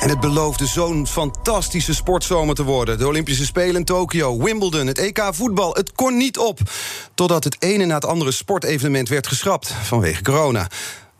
En het beloofde zo'n fantastische sportzomer te worden. De Olympische Spelen in Tokio, Wimbledon, het EK voetbal. Het kon niet op. Totdat het ene na het andere sportevenement werd geschrapt vanwege corona.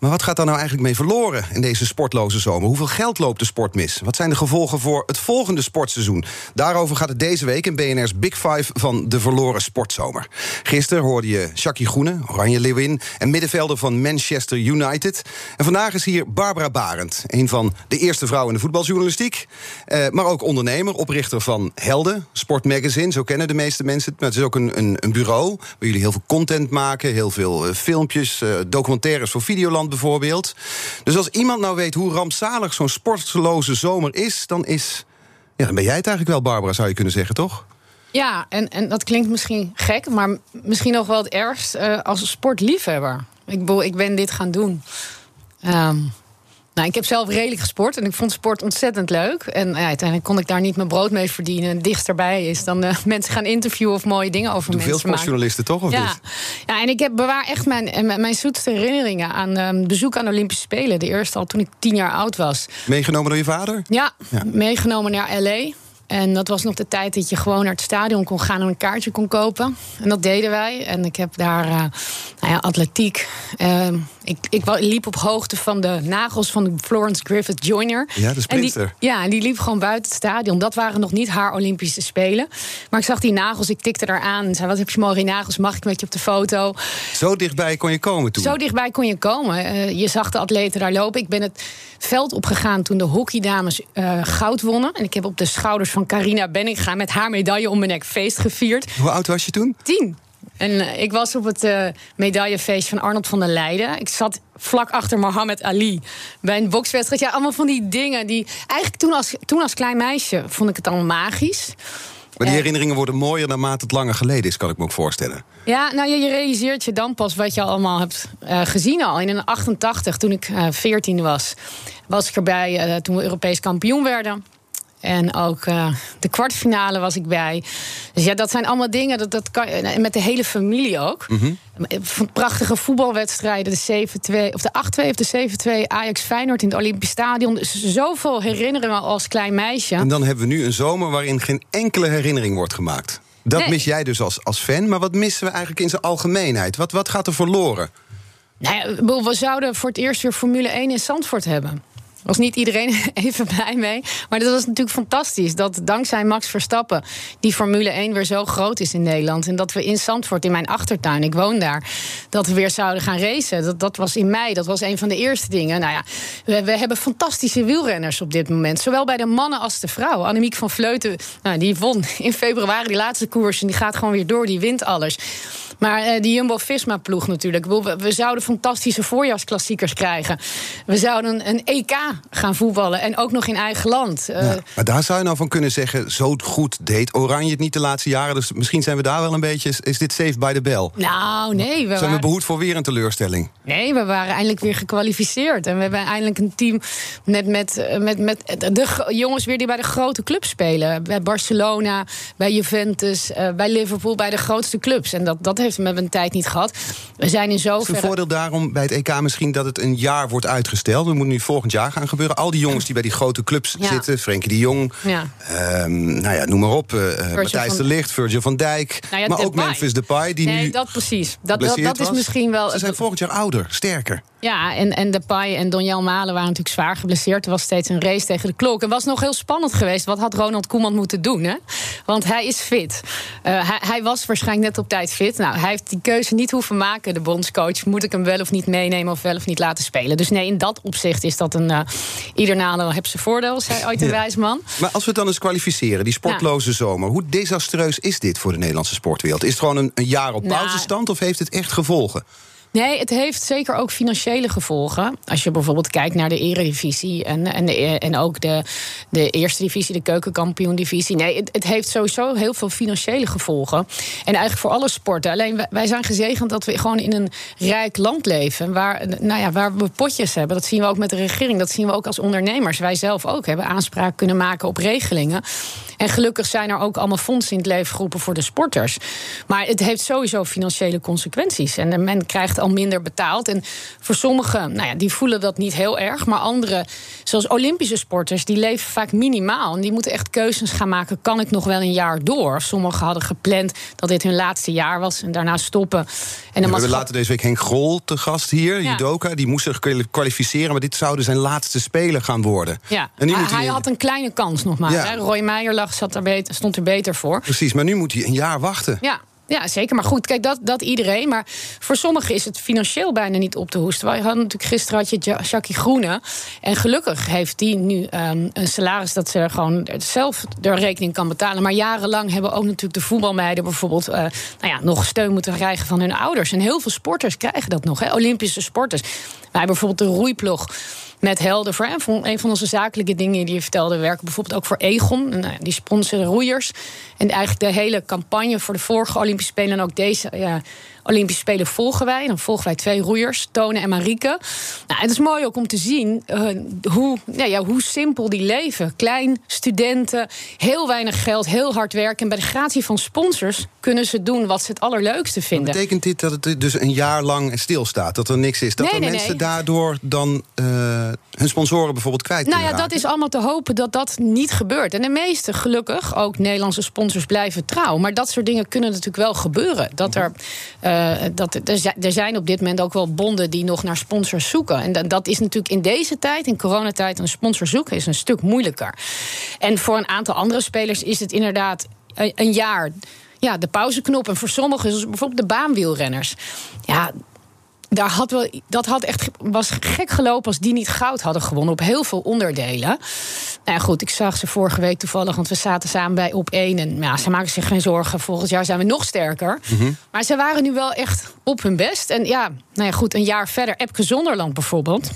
Maar wat gaat daar nou eigenlijk mee verloren in deze sportloze zomer? Hoeveel geld loopt de sport mis? Wat zijn de gevolgen voor het volgende sportseizoen? Daarover gaat het deze week in BNR's Big Five van de verloren sportzomer. Gisteren hoorde je Jackie Groene, Oranje Lewin en middenvelder van Manchester United. En vandaag is hier Barbara Barend, een van de eerste vrouwen in de voetbaljournalistiek. Eh, maar ook ondernemer, oprichter van Helden, Sportmagazine. Zo kennen de meeste mensen het. Maar het is ook een, een, een bureau waar jullie heel veel content maken, heel veel eh, filmpjes, eh, documentaires voor Videoland bijvoorbeeld. Dus als iemand nou weet hoe rampzalig zo'n sportloze zomer is, dan is. Ja, dan ben jij het eigenlijk wel, Barbara, zou je kunnen zeggen, toch? Ja, en, en dat klinkt misschien gek, maar misschien nog wel het ergst uh, als sportliefhebber. Ik, ik ben dit gaan doen. Um, nou, ik heb zelf redelijk gesport en ik vond sport ontzettend leuk. En ja, uiteindelijk kon ik daar niet mijn brood mee verdienen. En dichterbij is dan uh, mensen gaan interviewen of mooie dingen over Doe mensen veel sportjournalisten toch? Of ja. niet? ja, en ik heb bewaar echt mijn, mijn zoetste herinneringen aan um, bezoek aan de Olympische Spelen. De eerste al toen ik tien jaar oud was. Meegenomen door je vader? Ja, ja. meegenomen naar L.A. En dat was nog de tijd dat je gewoon naar het stadion kon gaan en een kaartje kon kopen. En dat deden wij. En ik heb daar uh, nou ja, atletiek. Uh, ik, ik liep op hoogte van de nagels van de Florence Griffith Joyner. Ja, de sprinter. En die, ja, en die liep gewoon buiten het stadion. Dat waren nog niet haar Olympische Spelen. Maar ik zag die nagels, ik tikte daar aan. En zei, wat heb je mooie nagels, mag ik met je op de foto? Zo dichtbij kon je komen toen? Zo dichtbij kon je komen. Uh, je zag de atleten daar lopen. Ik ben het veld opgegaan toen de hockeydames uh, goud wonnen. En ik heb op de schouders van Carina Benninga met haar medaille om mijn nek feest gevierd. Hoe oud was je toen? Tien. En uh, ik was op het uh, medaillefeest van Arnold van der Leijden. Ik zat vlak achter Mohammed Ali bij een bokswedstrijd. Ja, allemaal van die dingen die... Eigenlijk toen als, toen als klein meisje vond ik het allemaal magisch. Maar die herinneringen worden mooier naarmate het langer geleden is, kan ik me ook voorstellen. Ja, nou, je, realiseert je dan pas wat je allemaal hebt uh, gezien al. In 88, toen ik 14 was, was ik erbij toen we Europees kampioen werden. En ook uh, de kwartfinale was ik bij. Dus ja, dat zijn allemaal dingen. Dat, dat kan, met de hele familie ook. Mm -hmm. Prachtige voetbalwedstrijden. De 7-2 of de 8-2 of de 7-2 Ajax Feyenoord in het Olympisch Stadion. Dus zoveel herinneringen als klein meisje. En dan hebben we nu een zomer waarin geen enkele herinnering wordt gemaakt. Dat Nee. mis jij dus als, als fan. Maar wat missen we eigenlijk in zijn algemeenheid? Wat, wat gaat er verloren? Nou ja, we zouden voor het eerst weer Formule 1 in Zandvoort hebben. Was niet iedereen even blij mee. Maar dat was natuurlijk fantastisch. Dat dankzij Max Verstappen die Formule 1 weer zo groot is in Nederland. En dat we in Zandvoort, in mijn achtertuin, ik woon daar, dat we weer zouden gaan racen. Dat, dat was in mei, dat was een van de eerste dingen. Nou ja, we, we hebben fantastische wielrenners op dit moment. Zowel bij de mannen als de vrouwen. Annemiek van Vleuten, nou, die won in februari die laatste koers. En die gaat gewoon weer door, die wint alles. Maar uh, die Jumbo-Visma-ploeg natuurlijk. We, we, zouden fantastische voorjaarsklassiekers krijgen. We zouden een EK gaan voetballen. En ook nog in eigen land. Ja, maar daar zou je nou van kunnen zeggen... zo goed deed Oranje het niet de laatste jaren. Dus misschien zijn we daar wel een beetje... is, dit safe by the bell? Nou, nee. We zijn waren... we behoed voor weer een teleurstelling? Nee, we waren eindelijk weer gekwalificeerd. En we hebben eindelijk een team net met, eh, met, met de jongens weer die bij de grote clubs spelen. Bij Barcelona, bij Juventus, uh, bij Liverpool, bij de grootste clubs. En dat, dat heeft met een tijd niet gehad. We zijn in zoverre... Is het een voordeel daarom bij het EK misschien dat het een jaar wordt uitgesteld? We moeten nu volgend jaar gaan gebeuren. Al die jongens die bij die grote clubs Ja. zitten, Frenkie de Jong, Ja. ehm, nou ja, noem maar op, eh, Matthijs van- de Ligt, Virgil van Dijk, Nou ja, maar ook Depay. Memphis Depay die nee, nu dat precies. Dat, dat, is misschien wel. Ze zijn volgend jaar ouder, sterker. Ja, en, en Depay en Donjel Malen waren natuurlijk zwaar geblesseerd. Er was steeds een race tegen de klok. Het was nog heel spannend geweest. Wat had Ronald Koeman moeten doen? Hè? Want hij is fit. Eh, hij, hij was waarschijnlijk net op tijd fit. Nou, hij heeft die keuze niet hoeven maken, de bondscoach. Moet ik hem wel of niet meenemen of wel of niet laten spelen? Dus nee, in dat opzicht is dat een... ieder nadeel heeft zijn voordeel, zei ooit een Ja. wijs man. Maar als we het dan eens kwalificeren, die sportloze zomer... hoe desastreus is dit voor de Nederlandse sportwereld? Is het gewoon een, een jaar op Nou, pauzestand of heeft het echt gevolgen? Nee, het heeft zeker ook financiële gevolgen. Als je bijvoorbeeld kijkt naar de eredivisie en, en, en ook de, de eerste divisie, de keukenkampioen-divisie. Nee, het, het, heeft sowieso heel veel financiële gevolgen. En eigenlijk voor alle sporten. Alleen wij zijn gezegend dat we gewoon in een rijk land leven. Waar, nou ja, waar we potjes hebben. Dat zien we ook met de regering. Dat zien we ook als ondernemers. Wij zelf ook hebben aanspraak kunnen maken op regelingen. En gelukkig zijn er ook allemaal fondsen in het leven geroepen voor de sporters. Maar het heeft sowieso financiële consequenties. En men krijgt al minder betaald. En voor sommigen, nou ja, die voelen dat niet heel erg. Maar anderen, zoals Olympische sporters, die leven vaak minimaal. En die moeten echt keuzes gaan maken. Kan ik nog wel een jaar door? Sommigen hadden gepland dat dit hun laatste jaar was en daarna stoppen. En dan we laten deze week Henk Grol te gast hier, ja. judoka. Die moest zich kwalificeren, maar dit zouden zijn laatste spelen gaan worden. Ja, en nu hij, hij had een kleine kans nog maar. Ja. Roy Meijer lag, zat er beter, stond er beter voor. Precies, maar nu moet hij een jaar wachten. Ja, ja, zeker. Maar goed, kijk, dat, dat iedereen. Maar voor sommigen is het financieel bijna niet op te hoesten. Wij hadden natuurlijk gisteren had je Jackie Groene. En gelukkig heeft die nu um, een salaris dat ze gewoon zelf de rekening kan betalen. Maar jarenlang hebben ook natuurlijk de voetbalmeiden bijvoorbeeld uh, nou ja, nog steun moeten krijgen van hun ouders. En heel veel sporters krijgen dat nog. Hè? Olympische sporters. Wij bijvoorbeeld de roeiploeg met Helder. Voor een van onze zakelijke dingen die je vertelde, werken bijvoorbeeld ook voor Egon. Nou, die sponsoren roeiers. En eigenlijk de hele campagne voor de vorige Olympische Spelen en ook deze ja, Olympische Spelen volgen wij. Dan volgen wij twee roeiers, Tone en Marieke. Nou, het is mooi ook om te zien uh, hoe, ja, ja, hoe simpel die leven. Klein, studenten, heel weinig geld, heel hard werken. En bij de gratie van sponsors kunnen ze doen wat ze het allerleukste vinden. betekent dit dat het dus een jaar lang stilstaat? Dat er niks is? Dat nee, er nee, mensen nee. daardoor dan uh, hun sponsoren bijvoorbeeld kwijt Nou ja, dat is allemaal te hopen dat dat niet gebeurt. En de meeste, gelukkig, ook Nederlandse sponsors blijven trouw. Maar dat soort dingen kunnen natuurlijk wel gebeuren. Dat er... Uh, dat, er zijn op dit moment ook wel bonden die nog naar sponsors zoeken. En dat is natuurlijk in deze tijd, in coronatijd, een sponsor zoeken is een stuk moeilijker. En voor een aantal andere spelers is het inderdaad een jaar ja, de pauzeknop. En voor sommigen, zoals bijvoorbeeld de baanwielrenners. Ja, daar had wel, dat had echt, was gek gelopen als die niet goud hadden gewonnen op heel veel onderdelen. Nou ja, goed, ik zag ze vorige week toevallig, want we zaten samen bij op één. En ja, ze maken zich geen zorgen. Volgend jaar zijn we nog sterker. Mhm. Maar ze waren nu wel echt op hun best. En ja, nou ja, goed, een jaar verder. Epke Zonderland bijvoorbeeld.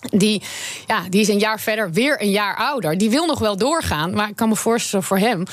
Die, ja, die is een jaar verder, weer een jaar ouder. Die wil nog wel doorgaan, maar ik kan me voorstellen voor hem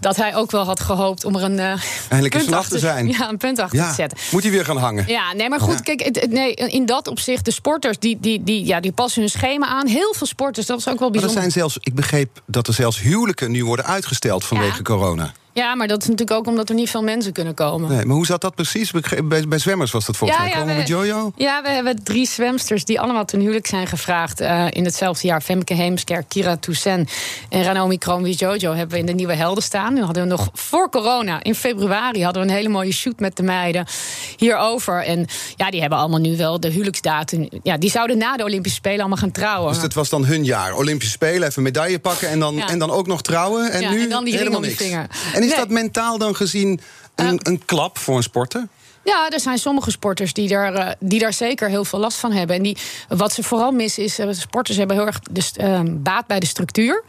dat hij ook wel had gehoopt om er een, uh, Eindelijk punt achter te zijn. Ja, een punt achter Ja. te zetten. Moet hij weer gaan hangen? Ja, nee, maar goed, Ja. kijk, het- nee, in dat opzicht, de sporters, die, die, die, ja, die passen hun schema aan. Heel veel sporters, dat is ook wel Maar er bijzonder. zijn zelfs, ik begreep dat er zelfs huwelijken nu worden uitgesteld vanwege Ja. corona. Ja, maar dat is natuurlijk ook omdat er niet veel mensen kunnen komen. Nee, maar hoe zat dat precies? Bij, bij zwemmers was dat volgens Ja, mij. ja, Komen we met Jojo? Ja, we hebben drie zwemsters die allemaal ten huwelijk zijn gevraagd eh, in hetzelfde jaar. Femke Heemskerk, Kira Toussaint en Ranomi Kromowidjojo hebben we in de Nieuwe Helden staan. Nu hadden we nog voor corona, in februari, hadden we een hele mooie shoot met de meiden hierover. En ja, die hebben allemaal nu wel de huwelijksdatum. Ja, die zouden na de Olympische Spelen allemaal gaan trouwen. Dus dat was dan hun jaar. Olympische Spelen, even medaille pakken en dan, Ja. en dan ook nog trouwen. En nu en dan die ring helemaal niks. vinger. En is Nee. dat mentaal dan gezien een, een klap voor een sporter? Ja, er zijn sommige sporters die daar, eh, die daar zeker heel veel last van hebben. En die, wat ze vooral missen is, eh, sporters hebben heel erg de, baat bij de structuur.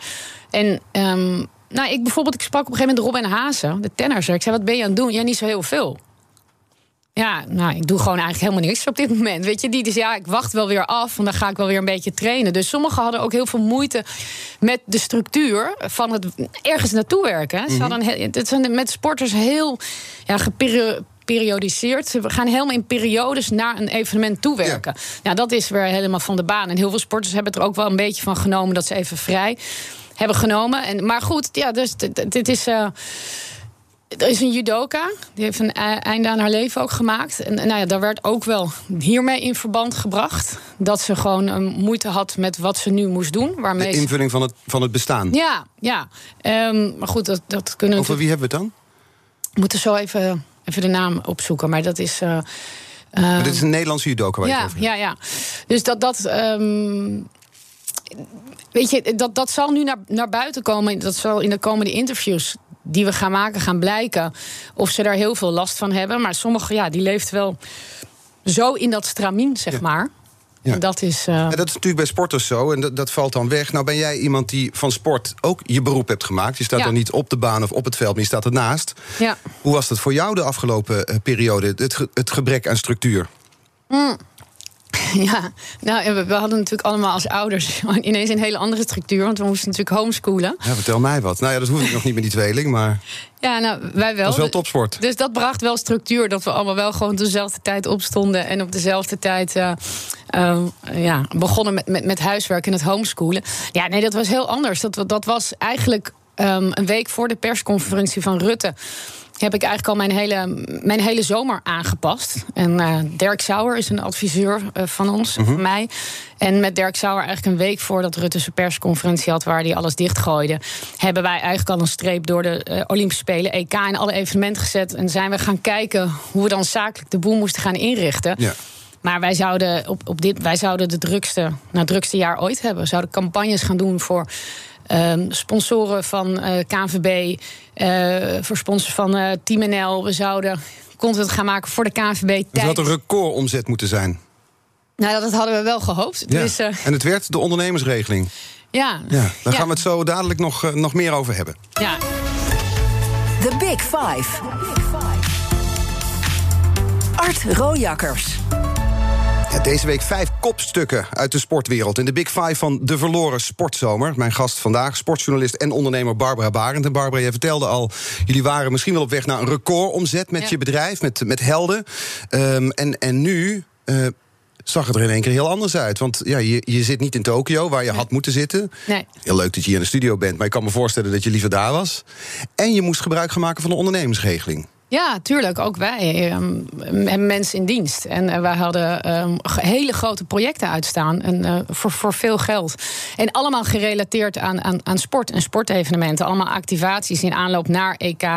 En ehm, nou, ik bijvoorbeeld, ik sprak op een gegeven moment Robin Hazen, de tennisser. Ik zei, wat ben je aan het doen? Ja, niet zo heel veel. Ja, nou, ik doe gewoon eigenlijk helemaal niks op dit moment. Weet je, die dus ja, ik wacht wel weer af, want dan ga ik wel weer een beetje trainen. Dus sommigen hadden ook heel veel moeite met de structuur van het ergens naartoe werken. Ze hadden een heel- het zijn met sporters heel ja, geperiodiseerd. Ze gaan helemaal in periodes naar een evenement toewerken. Ja. dat is weer helemaal van de baan. En heel veel sporters hebben er ook wel een beetje van genomen dat ze even vrij hebben genomen. En, maar goed, ja, dus dit, dit is. eh, er is een judoka, die heeft een e- einde aan haar leven ook gemaakt. En nou ja, daar werd ook wel hiermee in verband gebracht. Dat ze gewoon eh, moeite had met wat ze nu moest doen. De Waarmee ze- invulling van het, van het bestaan. Ja, ja. Ehm, maar goed, dat, dat kunnen Over wie hebben we het dan? we moeten zo even, even de naam opzoeken. Maar dat is. Maar dit is een Nederlandse judoka waar je het ja, over hebt. ja, ja. Dus dat. dat ehm, weet je, dat, dat zal nu naar, naar buiten komen. Dat zal in de komende interviews die we gaan maken gaan blijken of ze daar heel veel last van hebben. Maar sommigen, ja, die leeft wel zo in dat stramien, zeg maar. Ja. Dat is. eh, Ja, dat is natuurlijk bij sporters zo en dat, dat valt dan weg. Nou ben jij iemand die van sport ook je beroep hebt gemaakt. Je staat Ja. dan niet op de baan of op het veld, maar je staat ernaast. ja. Hoe was dat voor jou de afgelopen eh, periode, het, ge- het gebrek aan structuur? Ja, nou, we, we hadden natuurlijk allemaal als ouders ineens een hele andere structuur. Want we moesten natuurlijk homeschoolen. Ja, vertel mij wat. Nou ja, dat hoef ik nog niet met die tweeling, maar Ja, nou, wij wel. dat is wel topsport. Dus dat bracht wel structuur. Dat we allemaal wel gewoon dezelfde tijd opstonden. En op dezelfde tijd eh, eh, ja, begonnen met, met, met huiswerk en het homeschoolen. Ja, nee, dat was heel anders. Dat, dat was eigenlijk ehm, een week voor de persconferentie van Rutte. Heb ik eigenlijk al mijn hele, mijn hele zomer aangepast. En eh, Dirk Sauer is een adviseur eh, van ons, van mij. En met Dirk Sauer eigenlijk een week voordat Rutte zijn persconferentie had... waar hij alles dichtgooide... hebben wij eigenlijk al een streep door de eh, Olympische Spelen... EK en alle evenementen gezet. En zijn we gaan kijken hoe we dan zakelijk de boel moesten gaan inrichten. Ja. Maar wij zouden, op, op dit, wij zouden de drukste, nou, het drukste jaar ooit hebben. We zouden campagnes gaan doen voor ehm, sponsoren van eh KNVB... eh, voor sponsors van eh, Team NL. We zouden content gaan maken voor de KNVB. Het had tijdens- een recordomzet moeten zijn. Nou, dat hadden we wel gehoopt. Ja. Dus, eh, En het werd de ondernemersregeling. ja. Ja, daar Ja. gaan we het zo dadelijk nog, nog meer over hebben. Ja, The Big Five. Art Rojakkers. Deze week vijf kopstukken uit de sportwereld. In de Big Five van de verloren sportzomer. Mijn gast vandaag, sportjournalist en ondernemer Barbara Barend. En Barbara, jij vertelde al, jullie waren misschien wel op weg naar een recordomzet met Ja. je bedrijf, met, met helden. Ehm, en, en nu. eh, Zag het er in één keer heel anders uit. Want ja, je, je zit niet in Tokio, waar je had moeten zitten. nee. Heel leuk dat je hier in de studio bent, maar ik kan me voorstellen dat je liever daar was. En je moest gebruik gaan maken van de ondernemersregeling. Ja, tuurlijk. Ook wij hebben mensen in dienst. En eh, wij hadden ehm, hele grote projecten uitstaan. En, eh, voor, voor veel geld. En allemaal gerelateerd aan, aan, aan sport en sportevenementen. Allemaal activaties in aanloop naar EK,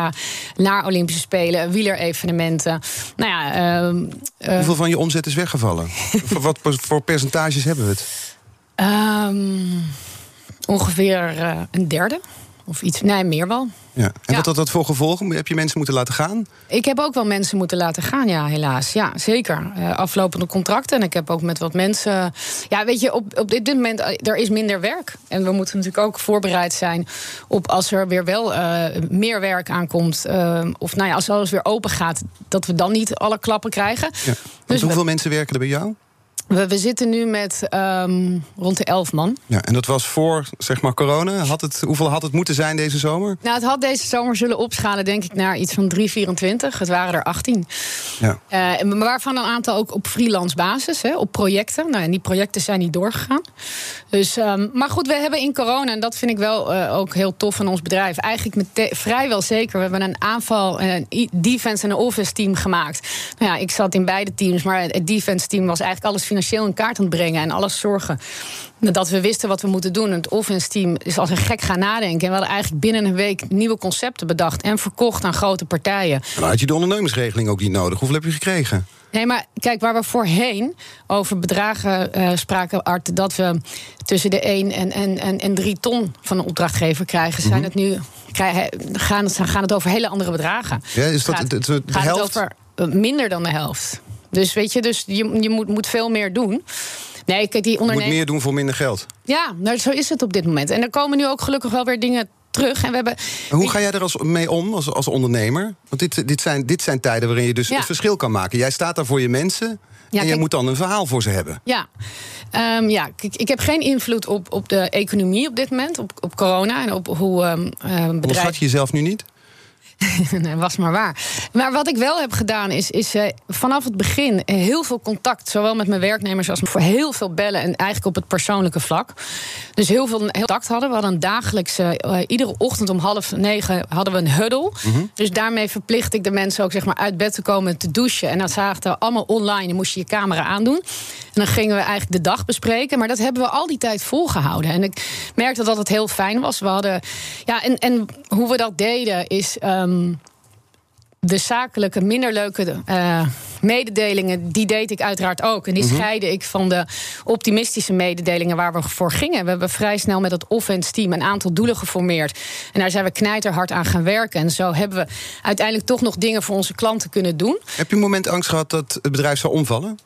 naar Olympische Spelen, wielerevenementen. Nou ja, ehm, eh, Hoeveel van je omzet is weggevallen? voor wat voor percentages hebben we het? ongeveer een derde. Of iets, nee, meer wel. Ja. En Ja. wat had dat voor gevolgen? Heb je mensen moeten laten gaan? Ik heb ook wel mensen moeten laten gaan, ja, helaas. Ja, zeker. Eh, aflopende contracten. En ik heb ook met wat mensen. Ja, weet je, op, op dit moment eh, er is minder werk. En we moeten natuurlijk ook voorbereid zijn op als er weer wel eh, meer werk aankomt. of nou ja, als alles weer open gaat, dat we dan niet alle klappen krijgen. Ja. Dus hoeveel we, mensen werken er bij jou? We, we zitten nu met ehm, rond de elf man. Ja, en dat was voor zeg maar corona. Had het, hoeveel had het moeten zijn deze zomer? Nou, het had deze zomer zullen opschalen, denk ik, naar iets van 324. Het waren er 18. Ja. Eh, maar waarvan een aantal ook op freelance basis, hè, op projecten. Nou, en die projecten zijn niet doorgegaan. Dus, ehm, maar goed, we hebben in corona, en dat vind ik wel eh, ook heel tof van ons bedrijf, eigenlijk met vrijwel zeker. We hebben een aanval, een defense en een offense team gemaakt. Nou ja, ik zat in beide teams, maar het defense team was eigenlijk alles financieel in kaart aan het brengen en alles zorgen. Dat we wisten wat we moeten doen. Het offense team is als een gek gaan nadenken. En we hadden eigenlijk binnen een week nieuwe concepten bedacht en verkocht aan grote partijen. Had je de ondernemersregeling ook niet nodig. Hoeveel heb je gekregen? Nee, maar kijk, waar we voorheen over bedragen eh, spraken, Art, dat we tussen de 1 en, en, en, en 3 ton van een opdrachtgever krijgen, zijn het nu krijgen, gaan, het, gaan het over hele andere bedragen. Ja, is dat gaat, de, de, de gaat helft? het over eh, minder dan de helft. Dus weet je, dus je, je moet, moet veel meer doen. Nee, kijk, die Je moet ondernemers. meer doen voor minder geld. Ja, nou, zo is het op dit moment. En er komen nu ook gelukkig wel weer dingen terug. En we hebben. En hoe ga jij er als, mee om als, als ondernemer? Want dit, dit, zijn, dit zijn tijden waarin je dus Ja. het verschil kan maken. Jij staat daar voor je mensen en jij kijk- moet dan een verhaal voor ze hebben. Ja, Ehm, ja kijk, ik heb geen invloed op, op de economie op dit moment, op, op corona en op hoe Onderschat bedrijven. je jezelf nu niet? nee, was maar waar. Maar wat ik wel heb gedaan is, is eh, vanaf het begin heel veel contact, zowel met mijn werknemers als voor heel veel bellen en eigenlijk op het persoonlijke vlak. Dus heel veel heel contact hadden. We hadden een dagelijkse, eh, iedere ochtend om half negen hadden we een huddle. Dus daarmee verplicht ik de mensen ook zeg maar uit bed te komen te douchen. En dat zagen we allemaal online. Dan moest je je camera aandoen. En dan gingen we eigenlijk de dag bespreken. Maar dat hebben we al die tijd volgehouden. En ik merkte dat het heel fijn was. We hadden, ja, en, en hoe we dat deden is. Ehm, de zakelijke, minder leuke eh, mededelingen, die deed ik uiteraard ook. En die scheide ik van de optimistische mededelingen waar we voor gingen. We hebben vrij snel met het offense team een aantal doelen geformeerd. En daar zijn we knijterhard aan gaan werken. En zo hebben we uiteindelijk toch nog dingen voor onze klanten kunnen doen. Heb je een moment angst gehad dat het bedrijf zou omvallen?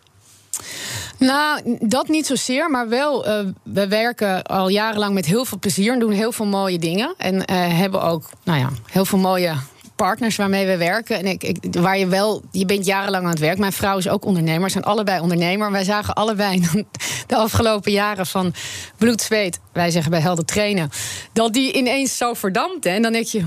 Nou, dat niet zozeer, maar wel. eh, we werken al jarenlang met heel veel plezier en doen heel veel mooie dingen. En eh, hebben ook nou ja, heel veel mooie partners waarmee we werken. En ik, ik, waar je wel, je bent jarenlang aan het werk. Mijn vrouw is ook ondernemer, zijn allebei ondernemer. Wij zagen allebei de afgelopen jaren van bloed, zweet, wij zeggen bij helden trainen, dat die ineens zo verdampte. En dan denk je,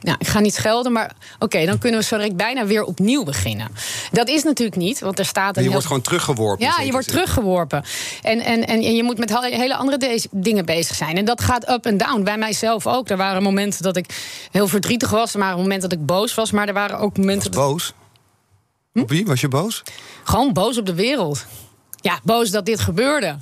nou, ik ga niet schelden, maar oké, dan kunnen we zo direct bijna weer opnieuw beginnen. Dat is natuurlijk niet, want er staat een. Je wordt gewoon teruggeworpen. Ja, je wordt teruggeworpen. En, en, en, en je moet met hele andere dingen bezig zijn. En dat gaat up en down. Bij mijzelf ook. Er waren momenten dat ik heel verdrietig was. Er waren momenten dat ik boos was. Maar er waren ook momenten. Was boos? Hm? Op wie was je boos? Gewoon boos op de wereld. Ja, boos dat dit gebeurde.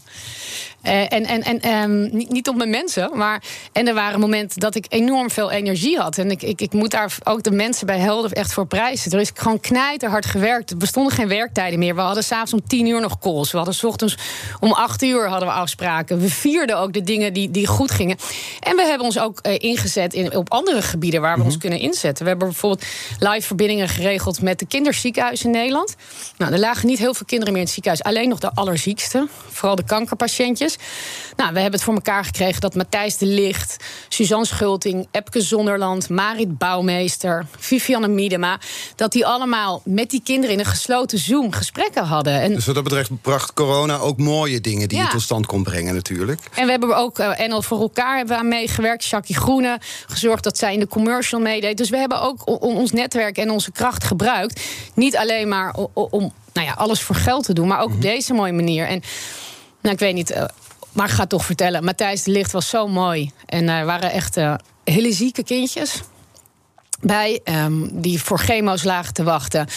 Uh, en en, en um, niet, niet, op mijn mensen, maar. En er waren momenten dat ik enorm veel energie had. En ik, ik, ik moet daar ook de mensen bij Helden echt voor prijzen. Er is gewoon knijterhard gewerkt. Er bestonden geen werktijden meer. We hadden s'avonds om tien uur nog calls. We hadden s ochtends om acht uur hadden we afspraken. We vierden ook de dingen die, die goed gingen. En we hebben ons ook uh, ingezet in, op andere gebieden waar we ons mhm. kunnen inzetten. We hebben bijvoorbeeld live verbindingen geregeld met de kinderziekenhuizen in Nederland. Nou, er lagen niet heel veel kinderen meer in het ziekenhuis. Alleen nog de allerziekste. Vooral de Nou, we hebben het voor elkaar gekregen dat Matthijs de Licht, Suzanne Schulting, Epke Zonderland, Marit Bouwmeester, Vivianne Miedema, dat die allemaal met die kinderen in een gesloten Zoom gesprekken hadden. En dus wat dat betreft bracht corona ook mooie dingen die je tot stand kon brengen, natuurlijk. En we hebben ook uh, NL voor elkaar hebben we aan meegewerkt. Jackie Groene, gezorgd dat zij in de commercial meedeed. Dus we hebben ook ons netwerk en onze kracht gebruikt. Niet alleen maar om nou ja, alles voor geld te doen, maar ook op mhm. deze mooie manier. En nou, ik weet niet, eh, maar ik ga toch vertellen. Matthijs de Licht was zo mooi. En er waren echt uh, hele zieke kindjes bij, um, die voor chemo's lagen te wachten.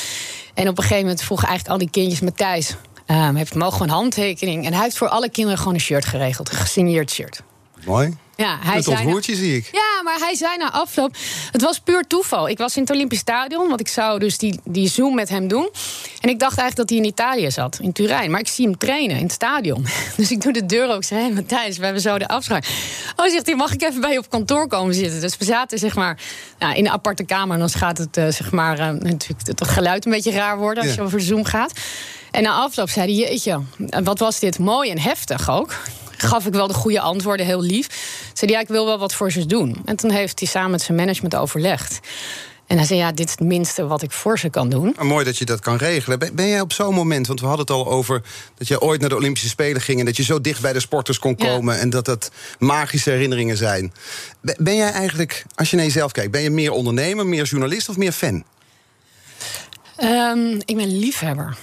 En op een gegeven moment vroegen eigenlijk al die kindjes... Matthijs, um, heeft mogen een handtekening? En hij heeft voor alle kinderen gewoon een shirt geregeld. Een gesigneerd shirt. Mooi. Ja, hij het ontvoertje zie ik. Ja, maar hij zei na afloop... Het was puur toeval. Ik was in het Olympisch Stadion, want ik zou dus die, die Zoom met hem doen. En ik dacht eigenlijk dat hij in Italië zat, in Turijn. Maar ik zie hem trainen in het stadion. Dus ik doe de deur ook. Ik zei, hey, Matthijs, we hebben zo de afspraak. Oh, zegt hij, mag ik even bij je op kantoor komen zitten? Dus we zaten zeg maar ja, in een aparte kamer. En dan gaat het uh, zeg maar, uh, natuurlijk het geluid een beetje raar worden... als je over Zoom gaat. En na afloop zei hij, jeetje, wat was dit mooi en heftig ook gaf ik wel de goede antwoorden, heel lief. Zei ja, ik wil wel wat voor ze doen. En toen heeft hij samen met zijn management overlegd. En hij zei, ja, dit is het minste wat ik voor ze kan doen. Maar mooi dat je dat kan regelen. Ben jij op zo'n moment, want we hadden het al over... dat je ooit naar de Olympische Spelen ging... en dat je zo dicht bij de sporters kon komen... en dat dat magische herinneringen zijn. Ben jij eigenlijk, als je naar jezelf kijkt... ben je meer ondernemer, meer journalist of meer fan? Um, ik ben liefhebber.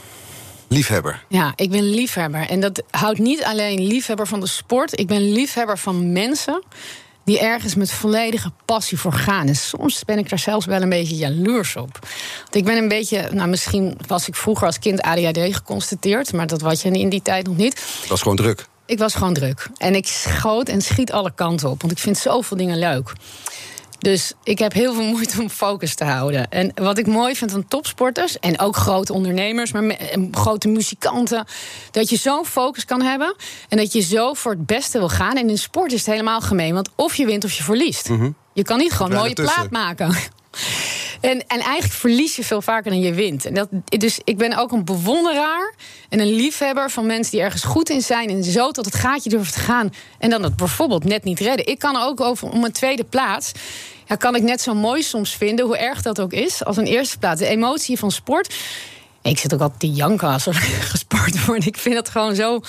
Liefhebber. Ja, ik ben liefhebber. En dat houdt niet alleen liefhebber van de sport. Ik ben liefhebber van mensen die ergens met volledige passie voor gaan. En soms ben ik daar zelfs wel een beetje jaloers op. Want ik ben een beetje, nou misschien was ik vroeger als kind ADHD geconstateerd, maar dat was je in die tijd nog niet. Het was gewoon druk. Ik was gewoon druk. En ik schoot en schiet alle kanten op, want ik vind zoveel dingen leuk. Dus ik heb heel veel moeite om focus te houden. En wat ik mooi vind van topsporters en ook grote ondernemers, maar grote muzikanten, dat je zo'n focus kan hebben en dat je zo voor het beste wil gaan. En in sport is het helemaal gemeen, want of je wint of je verliest. Mhm. Je kan niet gewoon een mooie plaat maken. En, en eigenlijk verlies je veel vaker dan je wint. En dat, dus ik ben ook een bewonderaar en een liefhebber van mensen die ergens goed in zijn. En zo tot het gaatje durven te gaan. En dan het bijvoorbeeld net niet redden. Ik kan ook over om een tweede plaats. Ja, kan ik net zo mooi soms vinden, hoe erg dat ook is, als een eerste plaats. De emotie van sport. Ik zit ook altijd te janken als er gesport wordt. Ik vind het gewoon zo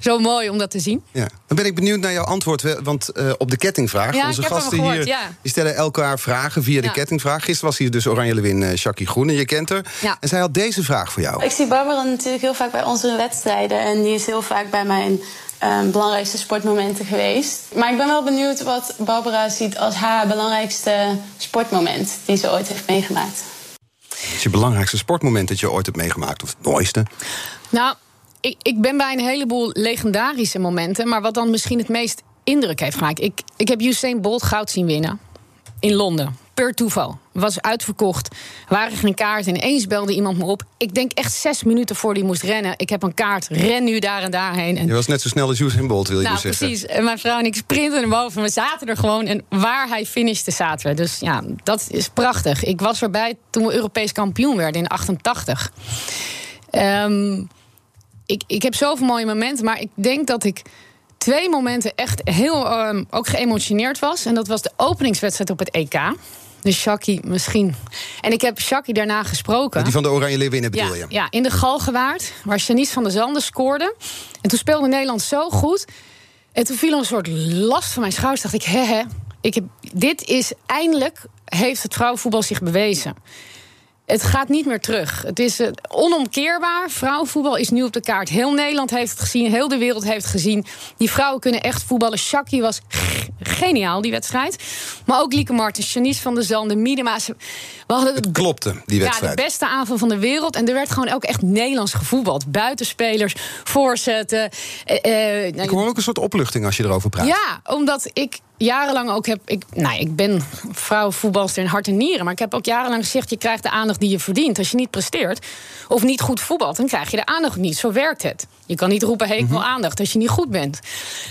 zo mooi om dat te zien. Ja. Dan ben ik benieuwd naar jouw antwoord. Want uh, op de kettingvraag. Ja, onze gasten hier ja. die stellen elkaar vragen via de kettingvraag. Gisteren was hier dus Oranje Lewin uh, Jackie Groene. Je kent haar. En zij had deze vraag voor jou. Ik zie Barbara natuurlijk heel vaak bij onze wedstrijden. En die is heel vaak bij mijn uh, belangrijkste sportmomenten geweest. Maar ik ben wel benieuwd wat Barbara ziet als haar belangrijkste sportmoment die ze ooit heeft meegemaakt. Wat is je belangrijkste sportmoment dat je ooit hebt meegemaakt? Of het mooiste? Nou, ik, ik ben bij een heleboel legendarische momenten. Maar wat dan misschien het meest indruk heeft gemaakt. Ik, ik heb Usain Bolt goud zien winnen. In Londen. Per toeval. Was uitverkocht. Waren geen kaart. En ineens belde iemand me op. Ik denk echt zes minuten voor die moest rennen. Ik heb een kaart. Ren nu daar en daarheen. En... Je was net zo snel als Usain Bolt, wil je nou, dus zeggen. precies. En mijn vrouw en ik sprinten naar boven. We zaten er gewoon. En waar hij finishte, zaten we. Dus ja, dat is prachtig. Ik was erbij toen we Europees kampioen werden in 88. Um, ik, ik heb zoveel mooie momenten, maar ik denk dat ik twee momenten echt heel um, ook geëmotioneerd was. En dat was de openingswedstrijd op het EK. Dus Shaki misschien. En ik heb Shaki daarna gesproken. Die van de Oranje Leeuwinnen bedoel ja, je? Ja, in de Galgenwaard, waar Janice van der Zanden scoorde. En toen speelde Nederland zo goed. En toen viel een soort last van mijn schouders. Dacht ik, hè, hè. Ik heb, dit is eindelijk, heeft het vrouwenvoetbal zich bewezen. Het gaat niet meer terug. Het is uh, onomkeerbaar. Vrouwenvoetbal is nu op de kaart. Heel Nederland heeft het gezien. Heel de wereld heeft het gezien. Die vrouwen kunnen echt voetballen. Shaki was geniaal, die wedstrijd. Maar ook Lieke Martens, Janice van der Zanden, Miedema. We hadden het klopte, die wedstrijd. Ja, de beste aanval van de wereld. En er werd gewoon ook echt Nederlands gevoetbald. Buitenspelers, voorzetten. Uh, ik hoor ook een soort opluchting als je erover praat. Ja, omdat ik jarenlang ook heb. Ik, nou, ik ben vrouwenvoetbalster in hart en nieren. Maar ik heb ook jarenlang gezegd: je krijgt de aandacht die je verdient. Als je niet presteert of niet goed voetbalt, dan krijg je de aandacht niet. Zo werkt het. Je kan niet roepen: hey, ik wil aandacht als je niet goed bent.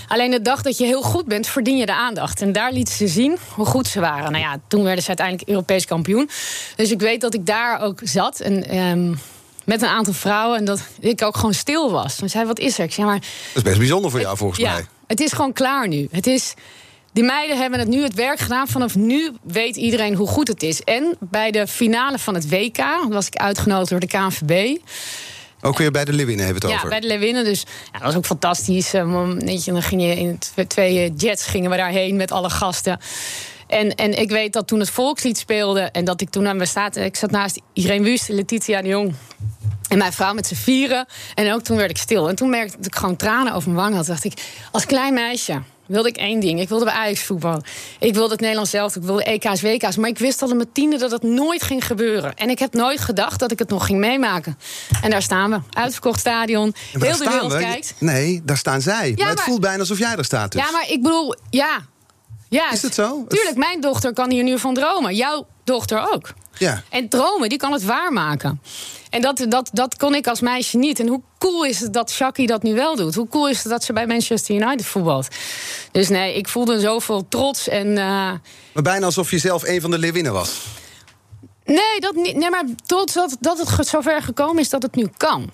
Alleen de dag dat je heel goed bent, verdien je de aandacht. En daar lieten ze zien hoe goed ze waren. Nou ja, toen werden ze uiteindelijk Europees kampioen. Dus ik weet dat ik daar ook zat. En. Um, met een aantal vrouwen. En dat ik ook gewoon stil was. Ze zei, wat is er? Ik zei, maar... Dat is best bijzonder voor jou, volgens ja, mij. Het is gewoon klaar nu. Het is... Die meiden hebben het nu het werk gedaan. Vanaf nu weet iedereen hoe goed het is. En bij de finale van het WK was ik uitgenodigd door de KNVB. Ook weer bij de Leeuwinnen hebben we het ja, over. bij de Leeuwinnen. Dus ja, dat was ook fantastisch. Je, dan ging je in twee jets gingen we daarheen met alle gasten. En, en ik weet dat toen het volkslied speelde... en dat ik toen aan me staat... ik zat naast Irene Wust, Letitia de Jong... En mijn vrouw met z'n vieren. En ook toen werd ik stil. En toen merkte ik dat ik gewoon tranen over mijn wangen had. dacht ik, als klein meisje wilde ik één ding. Ik wilde bij Ajax voetbal. Ik wilde het Nederlands zelf. Ik wilde EK's, WK's. Maar ik wist al in mijn tiende dat het nooit ging gebeuren. En ik heb nooit gedacht dat ik het nog ging meemaken. En daar staan we. Uitverkocht stadion. Heel de wereld we. kijkt. Nee, daar staan zij. Ja, maar het voelt bijna alsof jij er staat dus. Ja, maar ik bedoel, ja. ja Is het zo? Tuurlijk, mijn dochter kan hier nu van dromen. Jouw dochter ook. Ja. En dromen, die kan het waarmaken. En dat, dat, dat kon ik als meisje niet. En hoe cool is het dat Shaki dat nu wel doet? Hoe cool is het dat ze bij Manchester United voetbalt? Dus nee, ik voelde zoveel trots. En, uh... Maar bijna alsof je zelf een van de leeuwinnen was. Nee, dat niet, nee maar trots dat, dat het zover gekomen is dat het nu kan.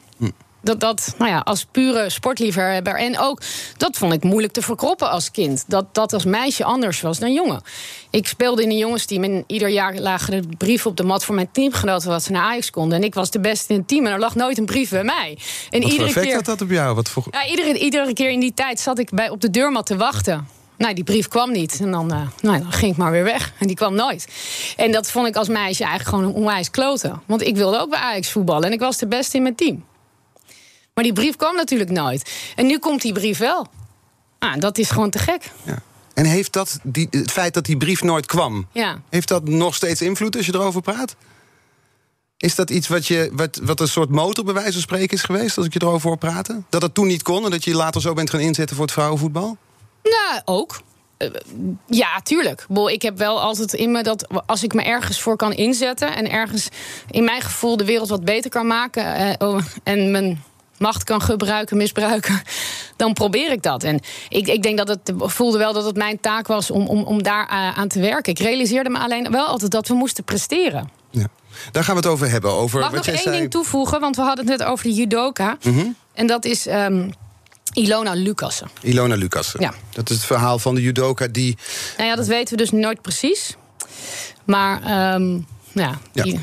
Dat, dat, nou ja, als pure sportliefhebber. En ook, dat vond ik moeilijk te verkroppen als kind. Dat dat als meisje anders was dan jongen. Ik speelde in een jongensteam en ieder jaar lagen er brieven op de mat voor mijn teamgenoten wat ze naar Ajax konden. En ik was de beste in het team en er lag nooit een brief bij mij. En wat iedere keer had dat op jou? Wat voor... ja, iedere, iedere keer in die tijd zat ik bij, op de deurmat te wachten. Nou, die brief kwam niet. En dan, uh, nou, dan ging ik maar weer weg. En die kwam nooit. En dat vond ik als meisje eigenlijk gewoon een onwijs kloten. Want ik wilde ook bij Ajax voetballen. En ik was de beste in mijn team. Maar die brief kwam natuurlijk nooit. En nu komt die brief wel. Ah, dat is gewoon te gek. Ja. En heeft dat, die, het feit dat die brief nooit kwam, ja. heeft dat nog steeds invloed als je erover praat? Is dat iets wat, je, wat, wat een soort motor bij wijze van spreken is geweest, als ik je erover hoor praten? Dat het toen niet kon en dat je later zo bent gaan inzetten voor het vrouwenvoetbal? Nou, ook. Uh, ja, tuurlijk. Ik heb wel altijd in me dat als ik me ergens voor kan inzetten en ergens in mijn gevoel de wereld wat beter kan maken uh, en mijn macht kan gebruiken, misbruiken, dan probeer ik dat. En ik, ik denk dat het voelde wel dat het mijn taak was om, om, om daar uh, aan te werken. Ik realiseerde me alleen wel altijd dat we moesten presteren. Ja. Daar gaan we het over hebben. Over Mag wat nog één zei... ding toevoegen, want we hadden het net over de judoka. Mm -hmm. En dat is um, Ilona Lucassen. Ilona Lucassen. Ja. Dat is het verhaal van de judoka die... Nou ja, dat weten we dus nooit precies. Maar um, ja, die...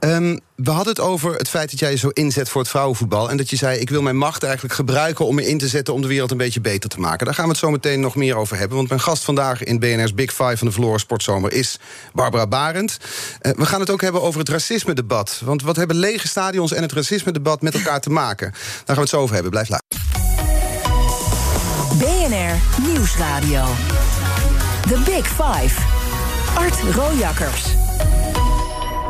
Um, we hadden het over het feit dat jij je zo inzet voor het vrouwenvoetbal. En dat je zei: Ik wil mijn macht eigenlijk gebruiken om me in te zetten om de wereld een beetje beter te maken. Daar gaan we het zo meteen nog meer over hebben. Want mijn gast vandaag in BNR's Big Five van de verloren sportzomer is Barbara Barend. Uh, we gaan het ook hebben over het racisme-debat. Want wat hebben lege stadions en het racisme-debat met elkaar te maken? Daar gaan we het zo over hebben. Blijf luisteren. BNR Nieuwsradio. The Big Five. Art Rojakkers.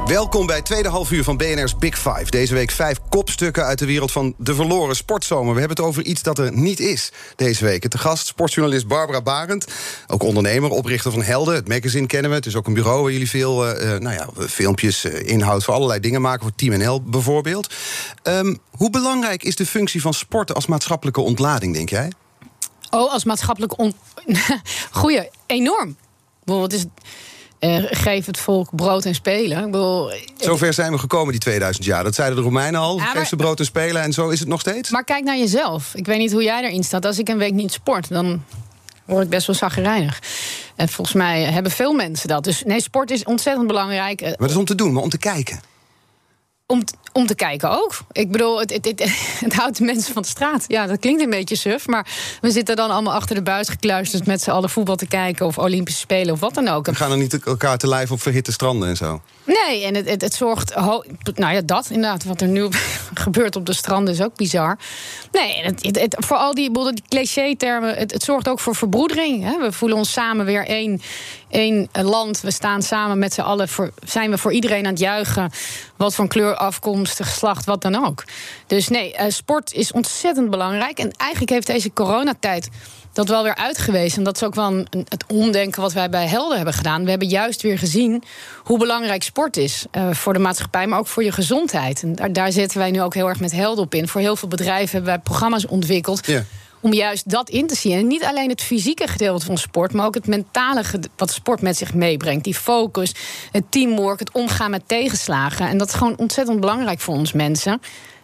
Welkom bij tweede half uur van BNR's Big Five. Deze week vijf kopstukken uit de wereld van de verloren sportzomer. We hebben het over iets dat er niet is deze week. Te gast sportjournalist Barbara Barend. Ook ondernemer, oprichter van Helden. Het magazine kennen we. Het is ook een bureau waar jullie veel uh, nou ja, filmpjes, uh, inhoud voor allerlei dingen maken. Voor Team NL bijvoorbeeld. Um, hoe belangrijk is de functie van sporten als maatschappelijke ontlading, denk jij? Oh, als maatschappelijke ont... Goeie, enorm. Wat is? Uh, geef het volk brood en spelen. Ik bedoel, Zover zijn we gekomen die 2000 jaar. Dat zeiden de Romeinen al. Ja, maar- geef ze brood en spelen. En zo is het nog steeds. Maar kijk naar jezelf. Ik weet niet hoe jij erin staat. Als ik een week niet sport, dan word ik best wel zaggerijnig. En volgens mij hebben veel mensen dat. Dus nee, sport is ontzettend belangrijk. Maar dat is om te doen, maar om te kijken. Om, om te kijken ook. Ik bedoel, het, het, het, het, houdt de mensen van de straat. Ja, dat klinkt een beetje suf. Maar we zitten dan allemaal achter de buis gekluisterd... met z'n allen voetbal te kijken of Olympische Spelen of wat dan ook. We gaan er niet elkaar te lijf op verhitte stranden en zo. Nee, en het, het, zorgt... Nou ja, dat inderdaad. Wat er nu gebeurt op de stranden is ook bizar. Nee, het, het, voor al die, die cliché-termen... Het, het zorgt ook voor verbroedering. Hè? We voelen ons samen weer één, één land. We staan samen met z'n allen. Voor, zijn we voor iedereen aan het juichen. Wat van kleur, afkomst, geslacht, wat dan ook. Dus nee, sport is ontzettend belangrijk. En eigenlijk heeft deze coronatijd dat wel weer uitgewezen. En dat is ook wel een, het omdenken wat wij bij Helden hebben gedaan. We hebben juist weer gezien hoe belangrijk sport is uh, voor de maatschappij, maar ook voor je gezondheid. En daar, daar zetten wij nu ook heel erg met Helden op in. Voor heel veel bedrijven hebben wij programma's ontwikkeld. Om juist dat in te zien. En niet alleen het fysieke gedeelte van sport, maar ook het mentale wat sport met zich meebrengt. Die focus, het teamwork, het omgaan met tegenslagen. En dat is gewoon ontzettend belangrijk voor ons mensen.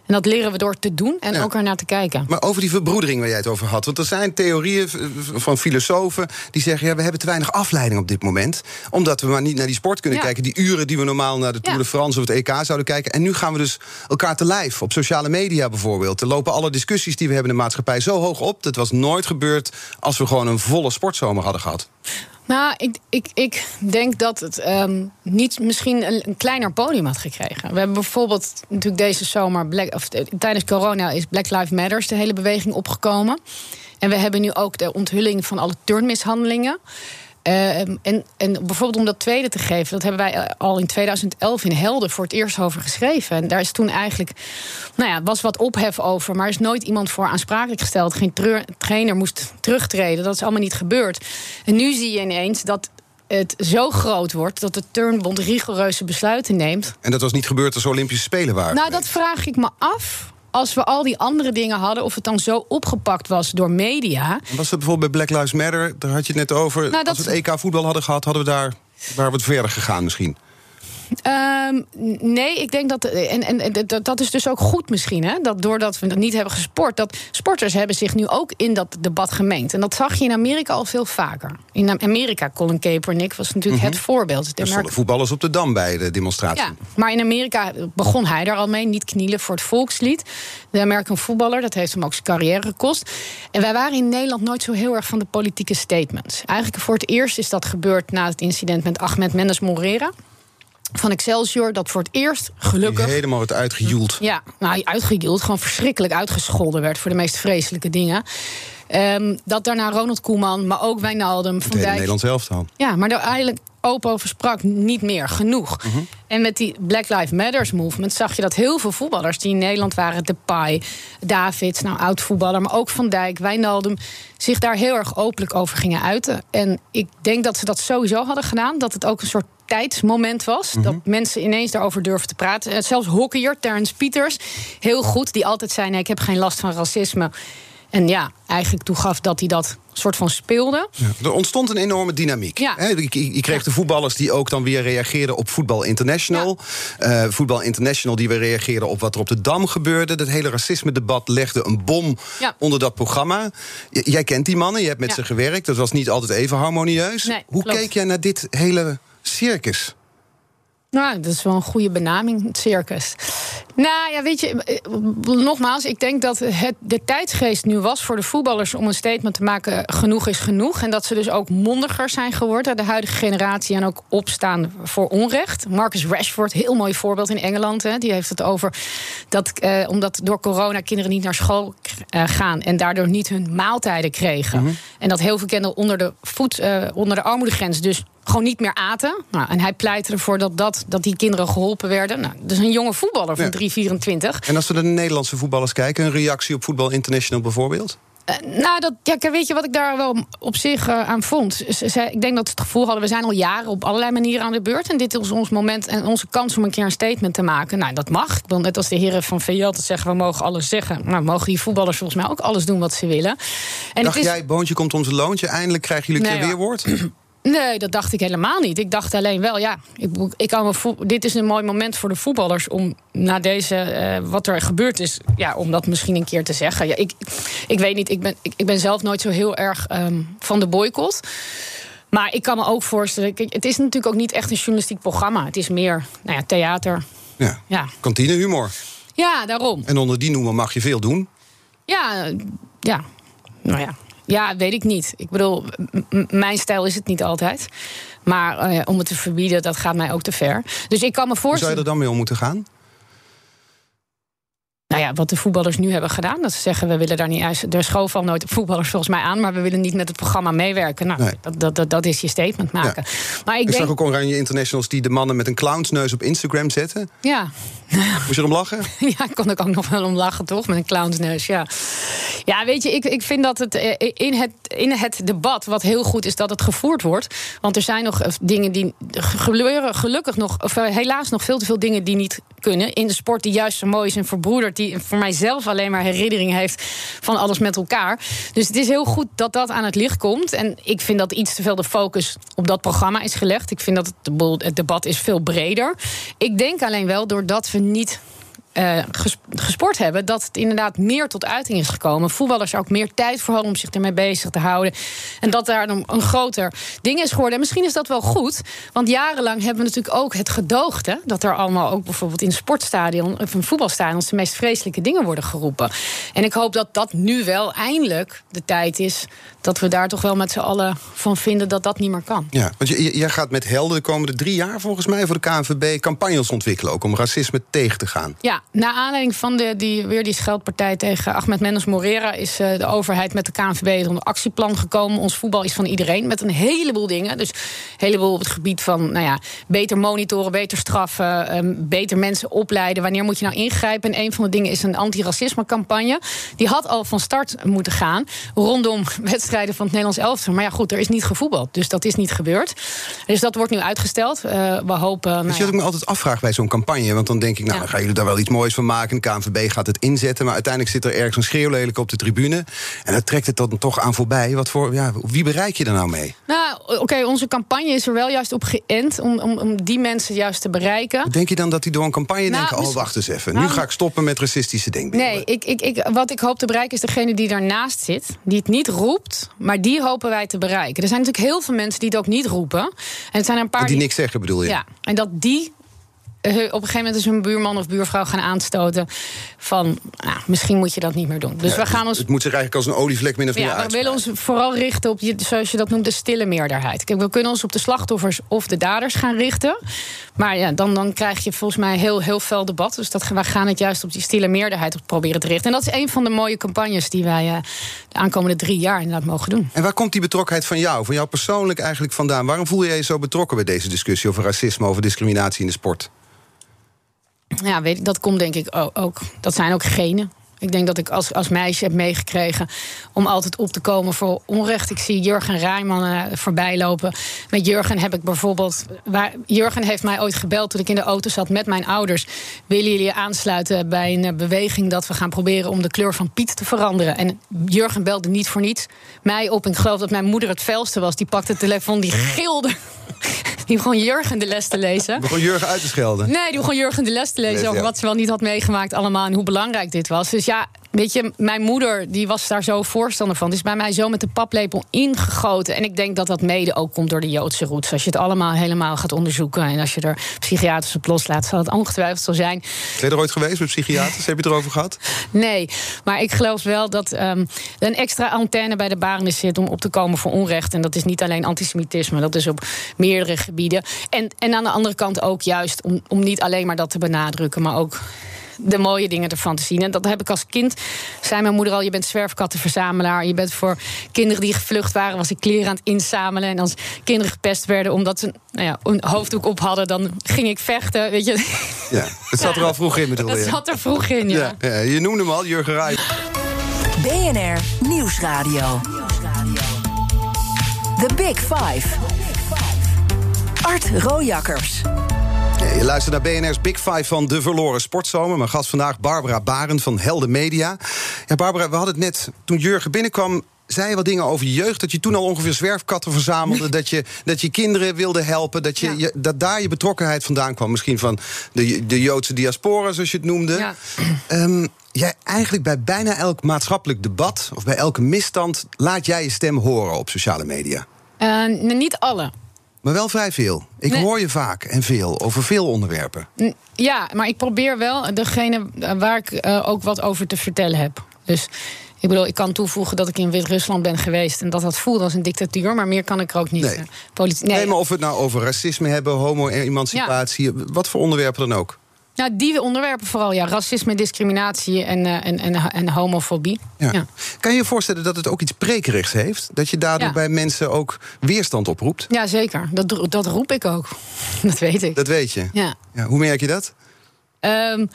En dat leren we door te doen en Ja. ook ernaar te kijken. Maar over die verbroedering waar jij het over had. Want er zijn theorieën van filosofen die zeggen... ja, we hebben te weinig afleiding op dit moment. Omdat we maar niet naar die sport kunnen Ja. kijken. Die uren die we normaal naar de Tour de France of het EK zouden kijken. En nu gaan we dus elkaar te lijf. Op sociale media bijvoorbeeld. Er lopen alle discussies die we hebben in de maatschappij zo hoog op. Dat was nooit gebeurd als we gewoon een volle sportzomer hadden gehad. Nou, ik, ik, ik denk dat het ehm, niet misschien een, kleiner podium had gekregen. We hebben bijvoorbeeld natuurlijk deze zomer, Black, of, eh, tijdens corona is Black Lives Matters de hele beweging opgekomen. En we hebben nu ook de onthulling van alle turnmishandelingen. Ehm, en, en bijvoorbeeld om dat tweede te geven, dat hebben wij eh, al in 2011 in Helden voor het eerst over geschreven. En daar is toen eigenlijk, nou ja, was wat ophef over, maar er is nooit iemand voor aansprakelijk gesteld. Geen trainer moest terugtreden. Dat is allemaal niet gebeurd. En nu zie je ineens dat het zo groot wordt dat de Turnbond rigoureuze besluiten neemt. En dat was niet gebeurd als Olympische Spelen waren. Nou, dat vraag ik me af. Als we al die andere dingen hadden, of het dan zo opgepakt was door media. Was het bijvoorbeeld bij Black Lives Matter? Daar had je het net over. Nou, dat- Als we het EK voetbal hadden gehad, hadden we daar... we het verder gegaan misschien. Ehm, nee, ik denk dat. En, en, dat, dat is dus ook goed misschien. Hè? Dat doordat we dat niet hebben gesport. Dat sporters hebben zich nu ook in dat debat gemengd. En dat zag je in Amerika al veel vaker. In Amerika, Colin Kaepernick was natuurlijk het voorbeeld. De Er stonden voetballers op de Dam bij de demonstratie. Ja, maar in Amerika begon hij daar al mee. Niet knielen voor het volkslied. De American voetballer, dat heeft hem ook zijn carrière gekost. En wij waren in Nederland nooit zo heel erg van de politieke statements. Eigenlijk voor het eerst is dat gebeurd na het incident met Ahmed Mendes Morera. Van Excelsior, dat voor het eerst Die gelukkig. helemaal werd uitgejoeld. Ja, nou, uitgejoeld, gewoon verschrikkelijk uitgescholden werd voor de meest vreselijke dingen. Ehm, dat daarna Ronald Koeman, maar ook Wijnaldum, Van Dijk. Nederlands elftal. Ja, maar daar eigenlijk open over sprak niet meer genoeg. En met die Black Lives Matters movement zag je dat heel veel voetballers die in Nederland waren, Depay, Davids, nou oud voetballer, maar ook Van Dijk, Wijnaldum, zich daar heel erg openlijk over gingen uiten. En ik denk dat ze dat sowieso hadden gedaan, dat het ook een soort tijdsmoment was. Dat mensen ineens daarover durven te praten. Eh, Zelfs hockeyer Terrence Pieters, heel goed, die altijd zei: nee, ik heb geen last van racisme. En ja, eigenlijk toegaf dat hij dat soort van speelde. Er ontstond een enorme dynamiek. Ja. Hè, je, kreeg de voetballers die ook dan weer reageerden op Voetbal International. Eh, Voetbal International die weer reageerden op wat er op de Dam gebeurde. Dat hele racisme-debat legde een bom Ja. onder dat programma. J- jij kent die mannen, je hebt met Ja. ze gewerkt. Dat was niet altijd even harmonieus. Nee, Hoe klopt. keek jij naar dit hele circus? Nou, dat is wel een goede benaming, het circus. Nou ja, weet je, eh, nogmaals, ik denk dat het, de tijdsgeest nu was voor de voetballers om een statement te maken: genoeg is genoeg. En dat ze dus ook mondiger zijn geworden, de huidige generatie, en ook opstaan voor onrecht. Marcus Rashford, heel mooi voorbeeld in Engeland, hè, die heeft het over dat eh, omdat door corona kinderen niet naar school eh, gaan en daardoor niet hun maaltijden kregen. En dat heel veel kinderen onder de, voet, eh, onder de armoedegrens dus gewoon niet meer aten. Nou, en hij pleitte ervoor dat, dat, dat die kinderen geholpen werden. Nou, dus een jonge voetballer van Ja. 324. En als we naar de Nederlandse voetballers kijken, een reactie op Voetbal International bijvoorbeeld? Eh, nou, dat, ja, weet je wat ik daar wel op zich eh, aan vond? Ze- ze- ik denk dat ze het gevoel hadden, we zijn al jaren op allerlei manieren aan de beurt. En dit is ons moment en onze kans om een keer een statement te maken. Nou, dat mag. Ik wil net als de heren van VJ zeggen, we mogen alles zeggen. Nou, mogen die voetballers volgens mij ook alles doen wat ze willen. En Dacht het is, jij, Boontje komt onze loontje, eindelijk krijgen jullie een Nee, keer hoor. weerwoord? Nee, dat dacht ik helemaal niet. Ik dacht alleen wel, ja, ik, ik kan me dit is een mooi moment voor de voetballers om na deze, uh, wat er gebeurd is, ja, om dat misschien een keer te zeggen. Ja, ik, ik weet niet, ik ben, ik, ik ben zelf nooit zo heel erg um, van de boycott. Maar ik kan me ook voorstellen, het is natuurlijk ook niet echt een journalistiek programma. Het is meer nou ja, theater. Ja, ja. kantinehumor. Ja, daarom. En onder die noemer mag je veel doen. Ja, ja. Nou ja, ja, weet ik niet. Ik bedoel, mijn stijl is het niet altijd. Maar uh, om het te verbieden, dat gaat mij ook te ver. Dus ik kan me voorstellen. Hoe zou je er dan mee om moeten gaan? Nou ja, wat de voetballers nu hebben gedaan. Dat ze zeggen, we willen daar niet uit. Er schoof al nooit voetballers volgens mij aan... maar we willen niet met het programma meewerken. Nou, dat, dat, dat, is je statement maken. Maar ik, ik denk... zag ook oranje internationals die de mannen met een clownsneus op Instagram zetten. Ja. Moest je erom lachen? Ja, kon ik ook nog wel om lachen, toch? Met een clownsneus, ja. Ja, weet je, ik, ik vind dat het eh, in, het in het debat... wat heel goed is dat het gevoerd wordt... want er zijn nog eh, dingen die gebeuren... gelukkig nog, of eh, helaas nog veel te veel dingen die niet kunnen... in de sport die juist zo mooi is en verbroederd... die voor mijzelf alleen maar herinnering heeft van alles met elkaar. Dus het is heel goed dat dat aan het licht komt. En ik vind dat iets te veel de focus op dat programma is gelegd. Ik vind dat het debat is veel breder. Ik denk alleen wel, doordat we niet uh, gesport hebben, dat het inderdaad meer tot uiting is gekomen. Voetballers ook meer tijd voor hadden om zich ermee bezig te houden. En dat daar een, groter ding is geworden. En misschien is dat wel goed, want jarenlang hebben we natuurlijk ook het gedoogde. Dat er allemaal ook bijvoorbeeld in sportstadion of een voetbalstadion de meest vreselijke dingen worden geroepen. En ik hoop dat dat nu wel eindelijk de tijd is dat we daar toch wel met z'n allen van vinden dat dat niet meer kan. Ja, want jij gaat met helden de komende drie jaar volgens mij voor de KNVB campagnes ontwikkelen, ook om racisme tegen te gaan. Ja, na aanleiding van de, die, weer die scheldpartij tegen Ahmed Mendes Morera... is uh, de overheid met de KNVB een actieplan gekomen. Ons voetbal is van iedereen, met een heleboel dingen. Dus een heleboel op het gebied van nou ja, beter monitoren, beter straffen... Um, beter mensen opleiden. Wanneer moet je nou ingrijpen? En een van de dingen is een antiracisme-campagne. Die had al van start moeten gaan rondom wedstrijden van het Nederlands elftal. Maar ja, goed, er is niet gevoetbald, dus dat is niet gebeurd. Dus dat wordt nu uitgesteld. Uh, we hopen... Dus nou, je wat ik me altijd afvraag bij zo'n campagne? Want dan denk ik, nou, dan gaan jullie daar wel iets moois van maken. De KNVB gaat het inzetten. Maar uiteindelijk zit er ergens een schreeuwlelijk op de tribune. En dat trekt het dan toch aan voorbij. Wat voor, ja, wie bereik je er nou mee? Nou, oké, onze campagne is er wel juist op geënt om, om, om die mensen juist te bereiken. Denk je dan dat die door een campagne nou, denken: oh, wacht eens even. nu nou, ga ik stoppen met racistische denkbeelden? Nee, ik, ik, ik, wat ik hoop te bereiken is degene die daarnaast zit. Die het niet roept, maar die hopen wij te bereiken. Er zijn natuurlijk heel veel mensen die het ook niet roepen. En het zijn een paar. die, die niks zeggen, bedoel je? Ja, en dat die op een gegeven moment is hun buurman of buurvrouw gaan aanstoten van nou, misschien moet je dat niet meer doen. Dus we gaan ons. Het moet zich eigenlijk als een olievlek min of meer Ja, we willen ons vooral richten op, je, zoals je dat noemt, de stille meerderheid. Kijk, we kunnen ons op de slachtoffers of de daders gaan richten. Maar ja, dan, dan krijg je volgens mij heel, heel fel debat. Dus dat, we gaan het juist op die stille meerderheid proberen te richten. En dat is een van de mooie campagnes die wij uh, de aankomende drie jaar inderdaad mogen doen. En waar komt die betrokkenheid van jou, van jou persoonlijk eigenlijk vandaan? Waarom voel je je zo betrokken bij deze discussie over racisme, over discriminatie in de sport? Ja, weet ik, dat komt denk ik ook. Dat zijn ook genen. Ik denk dat ik als, als meisje heb meegekregen om altijd op te komen voor onrecht. Ik zie Jurgen Rijman uh, voorbij lopen. Met Jurgen heb ik bijvoorbeeld. Waar, Jurgen heeft mij ooit gebeld toen ik in de auto zat met mijn ouders. Willen jullie aansluiten bij een eh, beweging dat we gaan proberen om de kleur van Piet te veranderen? En Jurgen belde niet voor niets mij op. Ik geloof dat mijn moeder het felste was. Die pakte de telefoon, die gilde. Die begon Jurgen de les te lezen. Begon Jurgen uit te schelden? Nee, die begon Jurgen de les te lezen over wat ze wel niet had meegemaakt allemaal en hoe belangrijk dit was. Dus ja, weet je, mijn moeder die was daar zo voorstander van. Die is bij mij zo met de paplepel ingegoten. En ik denk dat dat mede ook komt door de Joodse roots. Als je het allemaal helemaal gaat onderzoeken en als je er psychiaters op loslaat, zal het ongetwijfeld zo zijn. Ben je er ooit geweest met psychiaters? Heb je het erover gehad? Nee, maar ik geloof wel dat um, een extra antenne bij de baren zit om op te komen voor onrecht. En dat is niet alleen antisemitisme, dat is op meerdere gebieden. En, en aan de andere kant ook juist om, om niet alleen maar dat te benadrukken, maar ook de mooie dingen ervan te zien. En dat heb ik als kind. Zei mijn moeder al: je bent zwerfkattenverzamelaar. Je bent voor kinderen die gevlucht waren, was ik kleren aan het inzamelen. En als kinderen gepest werden omdat ze nou ja, een hoofddoek op hadden, dan ging ik vechten. Weet je. Ja, het zat er al vroeg in, bedoel je? Het zat er vroeg in, ja. ja, je noemde hem al, Jurgen. BNR Nieuwsradio. The Big Five. Art Rojakkers. Je luistert naar BNR's Big Five van De Verloren Sportzomer. Mijn gast vandaag, Barbara Barend van Helden Media. Ja, Barbara, we hadden het net, toen Jurgen binnenkwam... zei je wat dingen over je jeugd? Dat je toen al ongeveer zwerfkatten verzamelde. dat, je, dat je kinderen wilde helpen. Dat, je, je- dat daar je betrokkenheid vandaan kwam. Misschien van de, de Joodse diaspora, zoals je het noemde. Ja. Ehm, jij eigenlijk bij bijna elk maatschappelijk debat. of bij elke misstand. laat jij je stem horen op sociale media. Eh, niet alle. Maar wel vrij veel. Ik Nee. hoor je vaak en veel over veel onderwerpen. Ja, maar ik probeer wel degene eh, waar ik eh, ook wat over te vertellen heb. Dus ik bedoel, ik kan toevoegen dat ik in Wit-Rusland ben geweest... en dat dat voelt als een dictatuur, maar meer kan ik er ook niet. Nee. eh, Nee. maar of we het nou over racisme hebben, homo-emancipatie, wat voor onderwerpen dan ook. Nou, die onderwerpen vooral, ja. Racisme, discriminatie en, eh, en, en, en homofobie. Ja. Ja. Kan je je voorstellen dat het ook iets prekerigs heeft? Dat je daardoor Ja. bij mensen ook weerstand oproept? Ja, zeker. Dat, dat roep ik ook. Dat weet ik. Dat weet je. Ja. Ja, hoe merk je dat? Ehm,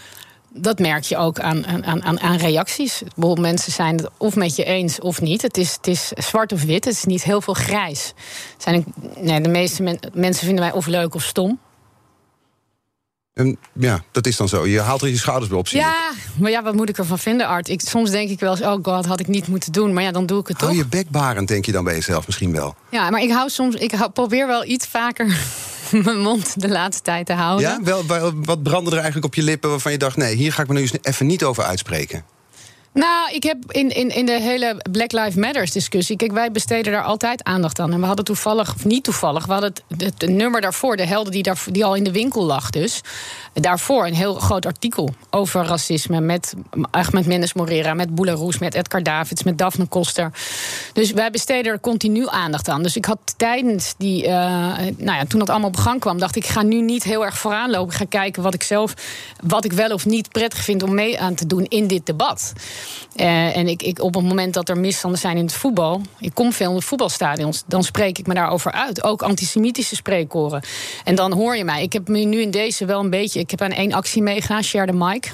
dat merk je ook aan, aan, aan, aan reacties. Bijvoorbeeld mensen zijn het of met je eens of niet. Het is, het is zwart of wit, het is niet heel veel grijs. Zijn, nee, de meeste men- mensen vinden mij of leuk of stom. En ja, dat is dan zo. Je haalt er je schouders bij op. Ja, maar ja, wat moet ik ervan vinden, Art? Ik, soms denk ik wel eens, oh god, had ik niet moeten doen. Maar ja, dan doe ik het Hou toch. je bek barend, denk je dan bij jezelf misschien wel. Ja, maar ik hou soms, ik hou- probeer wel iets vaker mijn mond de laatste tijd te houden. Ja? Wel, wel- wat brandde er eigenlijk op je lippen waarvan je dacht... nee, hier ga ik me nu eens even niet over uitspreken? Nou, ik heb in, in, in de hele Black Lives Matters discussie. Kijk, wij besteden daar altijd aandacht aan. En we hadden toevallig, of niet toevallig, we hadden het, het, nummer daarvoor, de helden die, daar, die al in de winkel lag, dus. Daarvoor een heel groot artikel over racisme. Met Ahmed Mendes Morera, met Boularoes, met Edgar Davids, met Daphne Koster. Dus wij besteden er continu aandacht aan. Dus ik had tijdens die, eh, nou ja, toen dat allemaal op gang kwam, dacht ik, ik ga nu niet heel erg vooraan lopen. Ik ga kijken wat ik zelf, wat ik wel of niet prettig vind om mee aan te doen in dit debat. Eh, en ik, ik, op het moment dat er misstanden zijn in het voetbal, ik kom veel in de voetbalstadions, dan spreek ik me daarover uit. Ook antisemitische spreekkoren. En dan hoor je mij. Ik heb me nu in deze wel een beetje, ik heb aan één actie meegedaan, Share the Mic.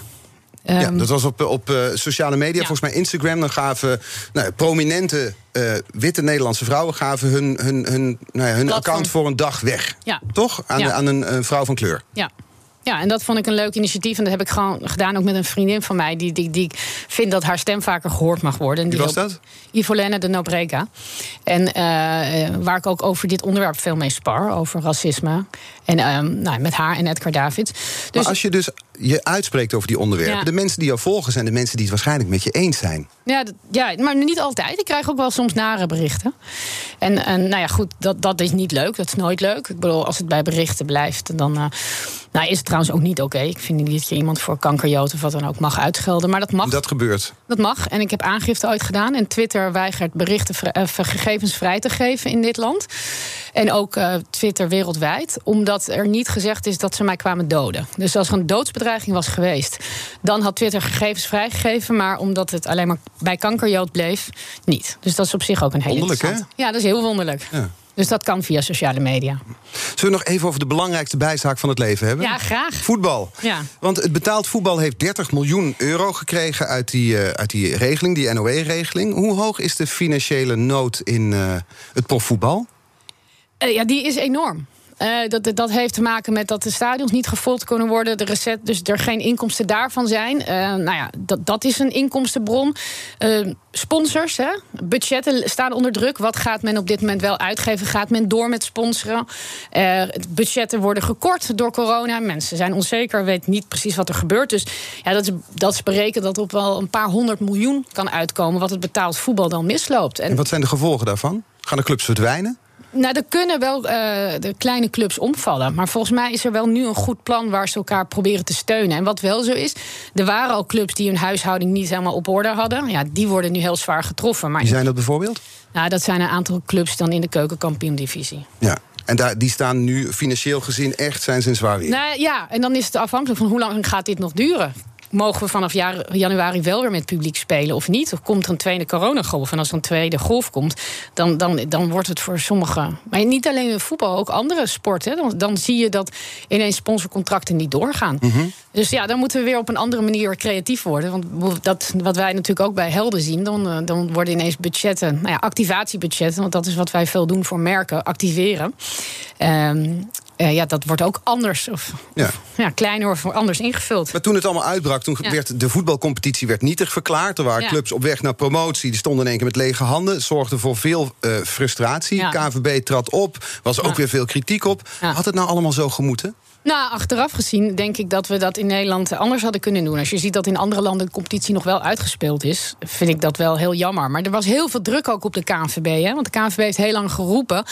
ja, Ehm, dat was op, op eh, sociale media, Ja. volgens mij Instagram. Dan gaven nou, prominente eh, witte Nederlandse vrouwen... gaven hun, hun, hun, nou ja, hun account voor een dag weg. Ja. Toch? Aan, aan een, een vrouw van kleur. Ja. Ja, en dat vond ik een leuk initiatief. En dat heb ik gewoon gedaan ook met een vriendin van mij... die, die, die vindt dat haar stem vaker gehoord mag worden. En Wie was dat? Ivolene de Nobrega. En eh, eh, waar ik ook over dit onderwerp veel mee spar, over racisme. En ehm, nou, met haar en Edgar Davids. Dus maar als je dus je uitspreekt over die onderwerpen... Ja. de mensen die jou volgen zijn de mensen die het waarschijnlijk met je eens zijn. Ja, dat- ja, maar niet altijd. Ik krijg ook wel soms nare berichten. En, en nou ja, goed, dat, dat is niet leuk. Dat is nooit leuk. Ik bedoel, als het bij berichten blijft, dan eh, nou, is het trouwens ook niet oké. Ik vind niet dat je iemand voor kankerjood of wat dan ook mag uitschelden. Maar dat mag. Dat gebeurt. Dat mag. En ik heb aangifte ooit gedaan. En Twitter weigert berichten, eh, gegevens vrij te geven in dit land. En ook eh, Twitter wereldwijd. Omdat er niet gezegd is dat ze mij kwamen doden. Dus als er een doodsbedreiging was geweest, dan had Twitter gegevens vrijgegeven. Maar omdat het alleen maar bij kankerjood bleef, niet. Dus dat is op zich ook een hele Wonderlijk, hè? Ja, dat is heel wonderlijk. Ja. Dus dat kan via sociale media. Zullen we nog even over de belangrijkste bijzaak van het leven hebben? Ja, graag. Voetbal. Ja. Want het betaald voetbal heeft 30 miljoen euro gekregen uit die, eh, uit die regeling, die NOE-regeling. Hoe hoog is de financiële nood in eh, het profvoetbal? Eh, ja, die is enorm. Eh, dat, dat heeft te maken met dat de stadions niet gevuld kunnen worden. De recet, dus er geen inkomsten daarvan zijn. Eh, nou ja, dat, dat is een inkomstenbron. Eh, sponsors, hè? budgetten staan onder druk. Wat gaat men op dit moment wel uitgeven? Gaat men door met sponsoren? Budgetten worden gekort door corona. Mensen zijn onzeker, weten niet precies wat er gebeurt. Dus ja, dat, is, dat berekend dat op wel een paar honderd miljoen kan uitkomen... wat het betaald voetbal dan misloopt. En wat zijn de gevolgen daarvan? Gaan de clubs verdwijnen? Nou, er kunnen wel eh, de kleine clubs omvallen. Maar volgens mij is er wel nu een goed plan waar ze elkaar proberen te steunen. En wat wel zo is, er waren al clubs die hun huishouding niet helemaal op orde hadden. Ja, die worden nu heel zwaar getroffen. Maar Wie zijn dat bijvoorbeeld? nou, dat zijn een aantal clubs dan in de keukenkampioen-divisie. Ja. En daar, die staan nu financieel gezien echt, zijn ze in zwaar weer. Nou ja, en dan is het afhankelijk van hoe lang gaat dit nog duren. Mogen we vanaf januari wel weer met publiek spelen of niet? Of komt er een tweede coronagolf? En als er een tweede golf komt, dan, dan, dan wordt het voor sommigen... Maar niet alleen in voetbal, ook andere sporten. Dan, dan zie je dat ineens sponsorcontracten niet doorgaan. Dus ja, dan moeten we weer op een andere manier creatief worden. Want dat, wat wij natuurlijk ook bij Helden zien... dan, eh, dan worden ineens budgetten, nou ja, activatiebudgetten... want dat is wat wij veel doen voor merken, activeren... Ehm, eh, ja, dat wordt ook anders of, Ja. of, ja, kleiner of anders ingevuld. Maar toen het allemaal uitbrak, toen Ja. werd de voetbalcompetitie werd nietig verklaard. Er waren clubs op weg naar promotie, die stonden in één keer met lege handen. Zorgde voor veel eh, frustratie. KVB trad op, was ook weer veel kritiek op. Had het nou allemaal zo gemoeten? Nou, achteraf gezien denk ik dat we dat in Nederland anders hadden kunnen doen. Als je ziet dat in andere landen de competitie nog wel uitgespeeld is, vind ik dat wel heel jammer. Maar er was heel veel druk ook op de KNVB. Hè? Want de KNVB heeft heel lang geroepen.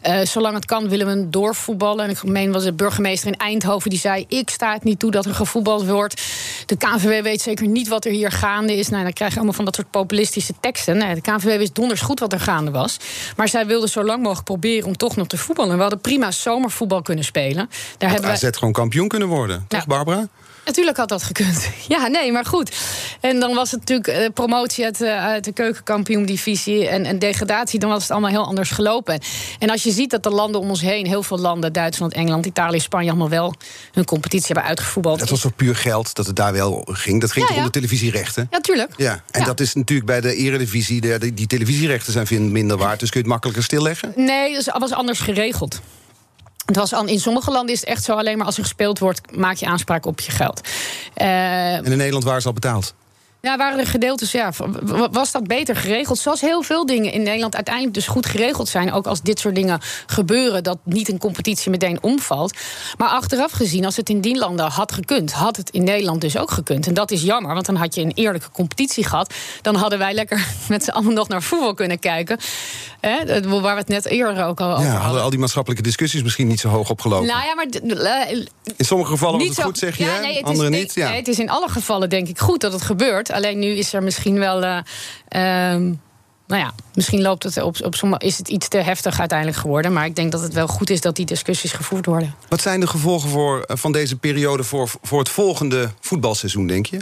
eh, zolang het kan willen we doorvoetballen. En ik meen was de burgemeester in Eindhoven die zei: Ik sta het niet toe dat er gevoetbald wordt. De KNVB weet zeker niet wat er hier gaande is. Nou, dan krijg je allemaal van dat soort populistische teksten. Nee, de KNVB wist donders goed wat er gaande was. Maar zij wilden zo lang mogelijk proberen om toch nog te voetballen. En we hadden prima zomervoetbal kunnen spelen. Daar Had hebben wij- AZ gewoon kampioen kunnen worden. Toch, Ja. Barbara? Natuurlijk had dat gekund. Ja, nee, maar goed. En dan was het natuurlijk eh, promotie uit, eh, uit de keukenkampioen-divisie en, en degradatie. Dan was het allemaal heel anders gelopen. En als je ziet dat de landen om ons heen, heel veel landen, Duitsland, Engeland, Italië, Spanje, allemaal wel hun competitie hebben uitgevoetbald. Dat was toch puur geld dat het daar wel ging? Dat ging Ja, toch om de televisierechten? Ja, tuurlijk. Ja, en Ja. dat is natuurlijk bij de eredivisie... De, die, televisierechten zijn minder waard, dus kun je het makkelijker stilleggen? Nee, het was anders geregeld. Het was al, in sommige landen is het echt zo: alleen maar als er gespeeld wordt, maak je aanspraak op je geld. Eh, En in Nederland waren ze al betaald. Ja, waren er gedeeltes, ja, was dat beter geregeld? Zoals heel veel dingen in Nederland uiteindelijk dus goed geregeld zijn. Ook als dit soort dingen gebeuren, dat niet een competitie meteen omvalt. Maar achteraf gezien, als het in die landen had gekund, had het in Nederland dus ook gekund. En dat is jammer, want dan had je een eerlijke competitie gehad. Dan hadden wij lekker met z'n allen nog naar voetbal kunnen kijken. Hè, waar we het net eerder ook al over Ja, hadden. hadden al die maatschappelijke discussies misschien niet zo hoog opgelopen. Nou ja, maar in sommige gevallen was het zo- goed, zeg je, ja, hè? nee, het andere is, nee, niet. Ja. nee, het is in alle gevallen denk ik goed dat het gebeurt. Alleen nu is er misschien wel. eh, ehm, nou ja, misschien loopt het op, op sommige, is het iets te heftig uiteindelijk geworden. Maar ik denk dat het wel goed is dat die discussies gevoerd worden. Wat zijn de gevolgen voor, eh, van deze periode voor, voor het volgende voetbalseizoen, denk je?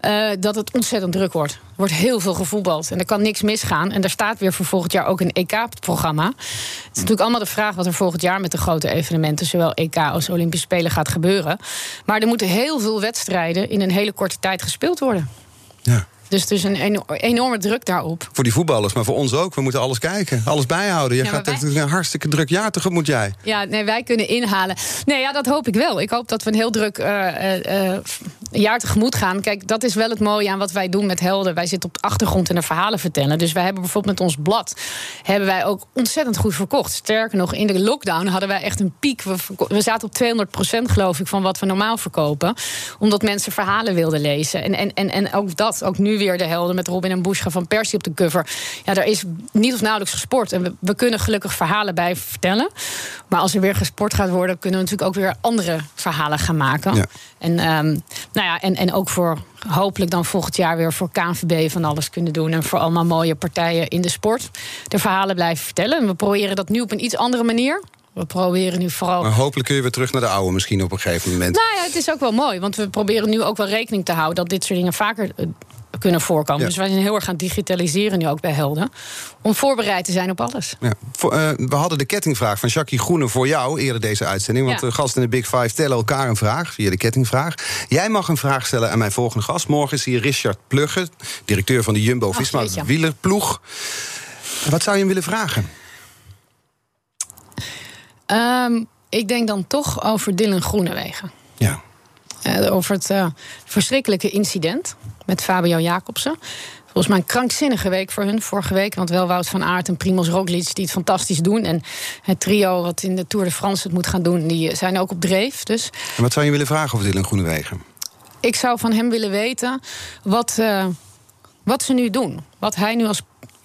Eh, dat het ontzettend druk wordt. Er wordt heel veel gevoetbald en er kan niks misgaan. En er staat weer voor volgend jaar ook een EK-programma. Het is natuurlijk allemaal de vraag wat er volgend jaar met de grote evenementen, zowel EK als Olympische Spelen, gaat gebeuren. Maar er moeten heel veel wedstrijden in een hele korte tijd gespeeld worden. Ja. Dus er is een eno- enorme druk daarop. Voor die voetballers, maar voor ons ook. We moeten alles kijken, alles bijhouden. Je Ja, gaat wij- een hartstikke druk jaar tegemoet, jij. Ja, nee, wij kunnen inhalen. Nee, ja, dat hoop ik wel. Ik hoop dat we een heel druk eh, eh, eh, jaar tegemoet gaan. Kijk, dat is wel het mooie aan wat wij doen met Helden. Wij zitten op de achtergrond en de verhalen vertellen. Dus wij hebben bijvoorbeeld met ons blad... hebben wij ook ontzettend goed verkocht. Sterker nog, in de lockdown hadden wij echt een piek. We, we zaten op 200% geloof ik van wat we normaal verkopen. Omdat mensen verhalen wilden lezen. En, en, en, en ook dat, ook nu weer de Helden... met Robin en Bushra van Persie op de cover. Ja, er is niet of nauwelijks gesport. En we, we kunnen gelukkig verhalen bij vertellen. Maar als er weer gesport gaat worden... kunnen we natuurlijk ook weer andere verhalen gaan maken. Ja. En, ehm, nou ja, en, en ook voor hopelijk dan volgend jaar weer voor KNVB van alles kunnen doen. En voor allemaal mooie partijen in de sport. De verhalen blijven vertellen. En we proberen dat nu op een iets andere manier. We proberen nu vooral. Maar hopelijk kun je weer terug naar de oude misschien op een gegeven moment. Nou ja, het is ook wel mooi. Want we proberen nu ook wel rekening te houden dat dit soort dingen vaker eh, kunnen voorkomen. Ja. Dus wij zijn heel erg aan het digitaliseren nu ook bij Helden. Om voorbereid te zijn op alles. Ja. Voor, eh, we hadden de kettingvraag van Jackie Groene voor jou eerder deze uitzending. Want Ja. de gasten in de Big Five stellen elkaar een vraag via de kettingvraag. Jij mag een vraag stellen aan mijn volgende gast. Morgen is hier Richard Plugge, directeur van de Jumbo-Visma Ach, jeetje. wielerploeg. Wat zou je hem willen vragen? Ehm, ik denk dan toch over Dylan Groenewegen. Ja. Eh, over het eh, verschrikkelijke incident met Fabio Jacobsen. Volgens mij een krankzinnige week voor hun vorige week. Want wel Wout van Aert en Primoz Roglic die het fantastisch doen. En het trio wat in de Tour de France het moet gaan doen... die zijn ook op dreef. Dus En wat zou je willen vragen over Dylan Groenewegen? ik zou van hem willen weten wat, eh, wat ze nu doen. Wat hij nu als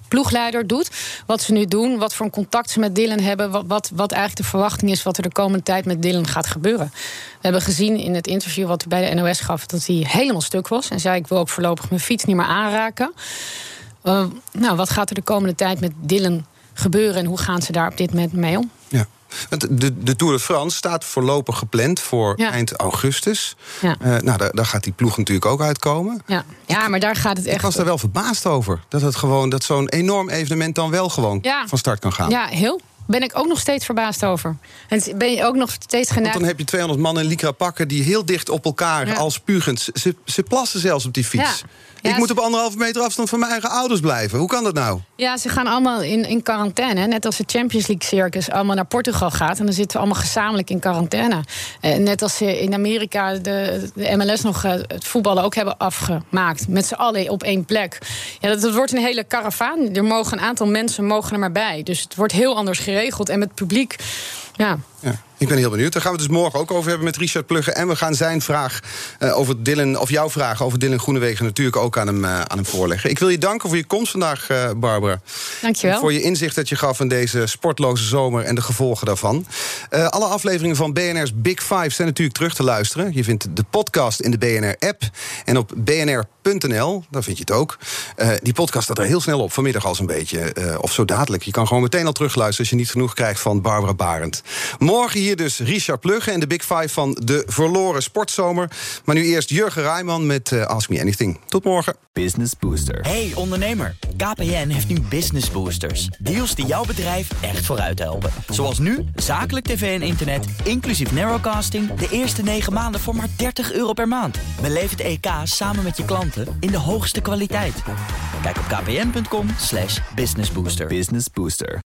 ploegleider doet. Wat ze nu doen. Wat voor een contact ze met Dylan hebben. Wat, wat, eigenlijk de verwachting is wat er de komende tijd met Dylan gaat gebeuren. We hebben gezien in het interview wat hij bij de NOS gaf... dat hij helemaal stuk was. En zei ik wil ook voorlopig mijn fiets niet meer aanraken. Eh, nou, wat gaat er de komende tijd met Dylan gebeuren... en hoe gaan ze daar op dit moment mee om? Want De, de Tour de France staat voorlopig gepland voor Ja. eind augustus. Ja. Eh, nou, daar, daar gaat die ploeg natuurlijk ook uitkomen. Ja, ja maar daar gaat het Ik echt... was daar wel verbaasd over. Dat, het gewoon, dat zo'n enorm evenement dan wel gewoon Ja. van start kan gaan. Ja, heel. Ben ik ook nog steeds verbaasd over. En ben je ook nog steeds geneigd... Want dan heb je 200 mannen in lycra pakken... die heel dicht op elkaar als spuugend... Ze, ze plassen zelfs op die fiets. Ja. ik moet op anderhalve meter afstand van mijn eigen ouders blijven. Hoe kan dat nou? Ja, ze gaan allemaal in, in quarantaine. Net als de Champions League Circus allemaal naar Portugal gaat. En dan zitten we allemaal gezamenlijk in quarantaine. Eh, net als ze in Amerika de, de MLS nog eh, het voetballen ook hebben afgemaakt. Met z'n allen op één plek. Ja, dat, dat wordt een hele karavaan. Er mogen een aantal mensen mogen er maar bij. Dus het wordt heel anders geregeld. En met het publiek, ja, Ja, ik ben heel benieuwd. Daar gaan we het dus morgen ook over hebben met Richard Plugge. En we gaan zijn vraag eh, over Dylan, of jouw vraag over Dylan Groenewegen natuurlijk ook aan hem, eh, aan hem voorleggen. Ik wil je danken voor je komst vandaag, eh, Barbara. dankjewel. Voor je inzicht dat je gaf in deze sportloze zomer en de gevolgen daarvan. Alle afleveringen van BNR's Big Five zijn natuurlijk terug te luisteren. Je vindt de podcast in de BNR-app en op bnr.nl, daar vind je het ook. Eh, die podcast staat er heel snel op, vanmiddag al zo'n beetje. eh, of zo dadelijk. Je kan gewoon meteen al terugluisteren als je niet genoeg krijgt van Barbara Barend. Morgen hier dus Richard Plugge en de Big Five van de verloren sportzomer. Maar nu eerst Jurgen Rijman met eh, Ask Me Anything. Tot morgen. Business Booster. Hey ondernemer, KPN heeft nu Business Boosters. Deals die jouw bedrijf echt vooruit helpen. Zoals nu, zakelijk tv en internet, inclusief narrowcasting... de eerste 9 maanden voor maar 30 euro per maand. Beleef het EK samen met je in de hoogste kwaliteit. Kijk op kpn.com slash businessbooster. Business Booster.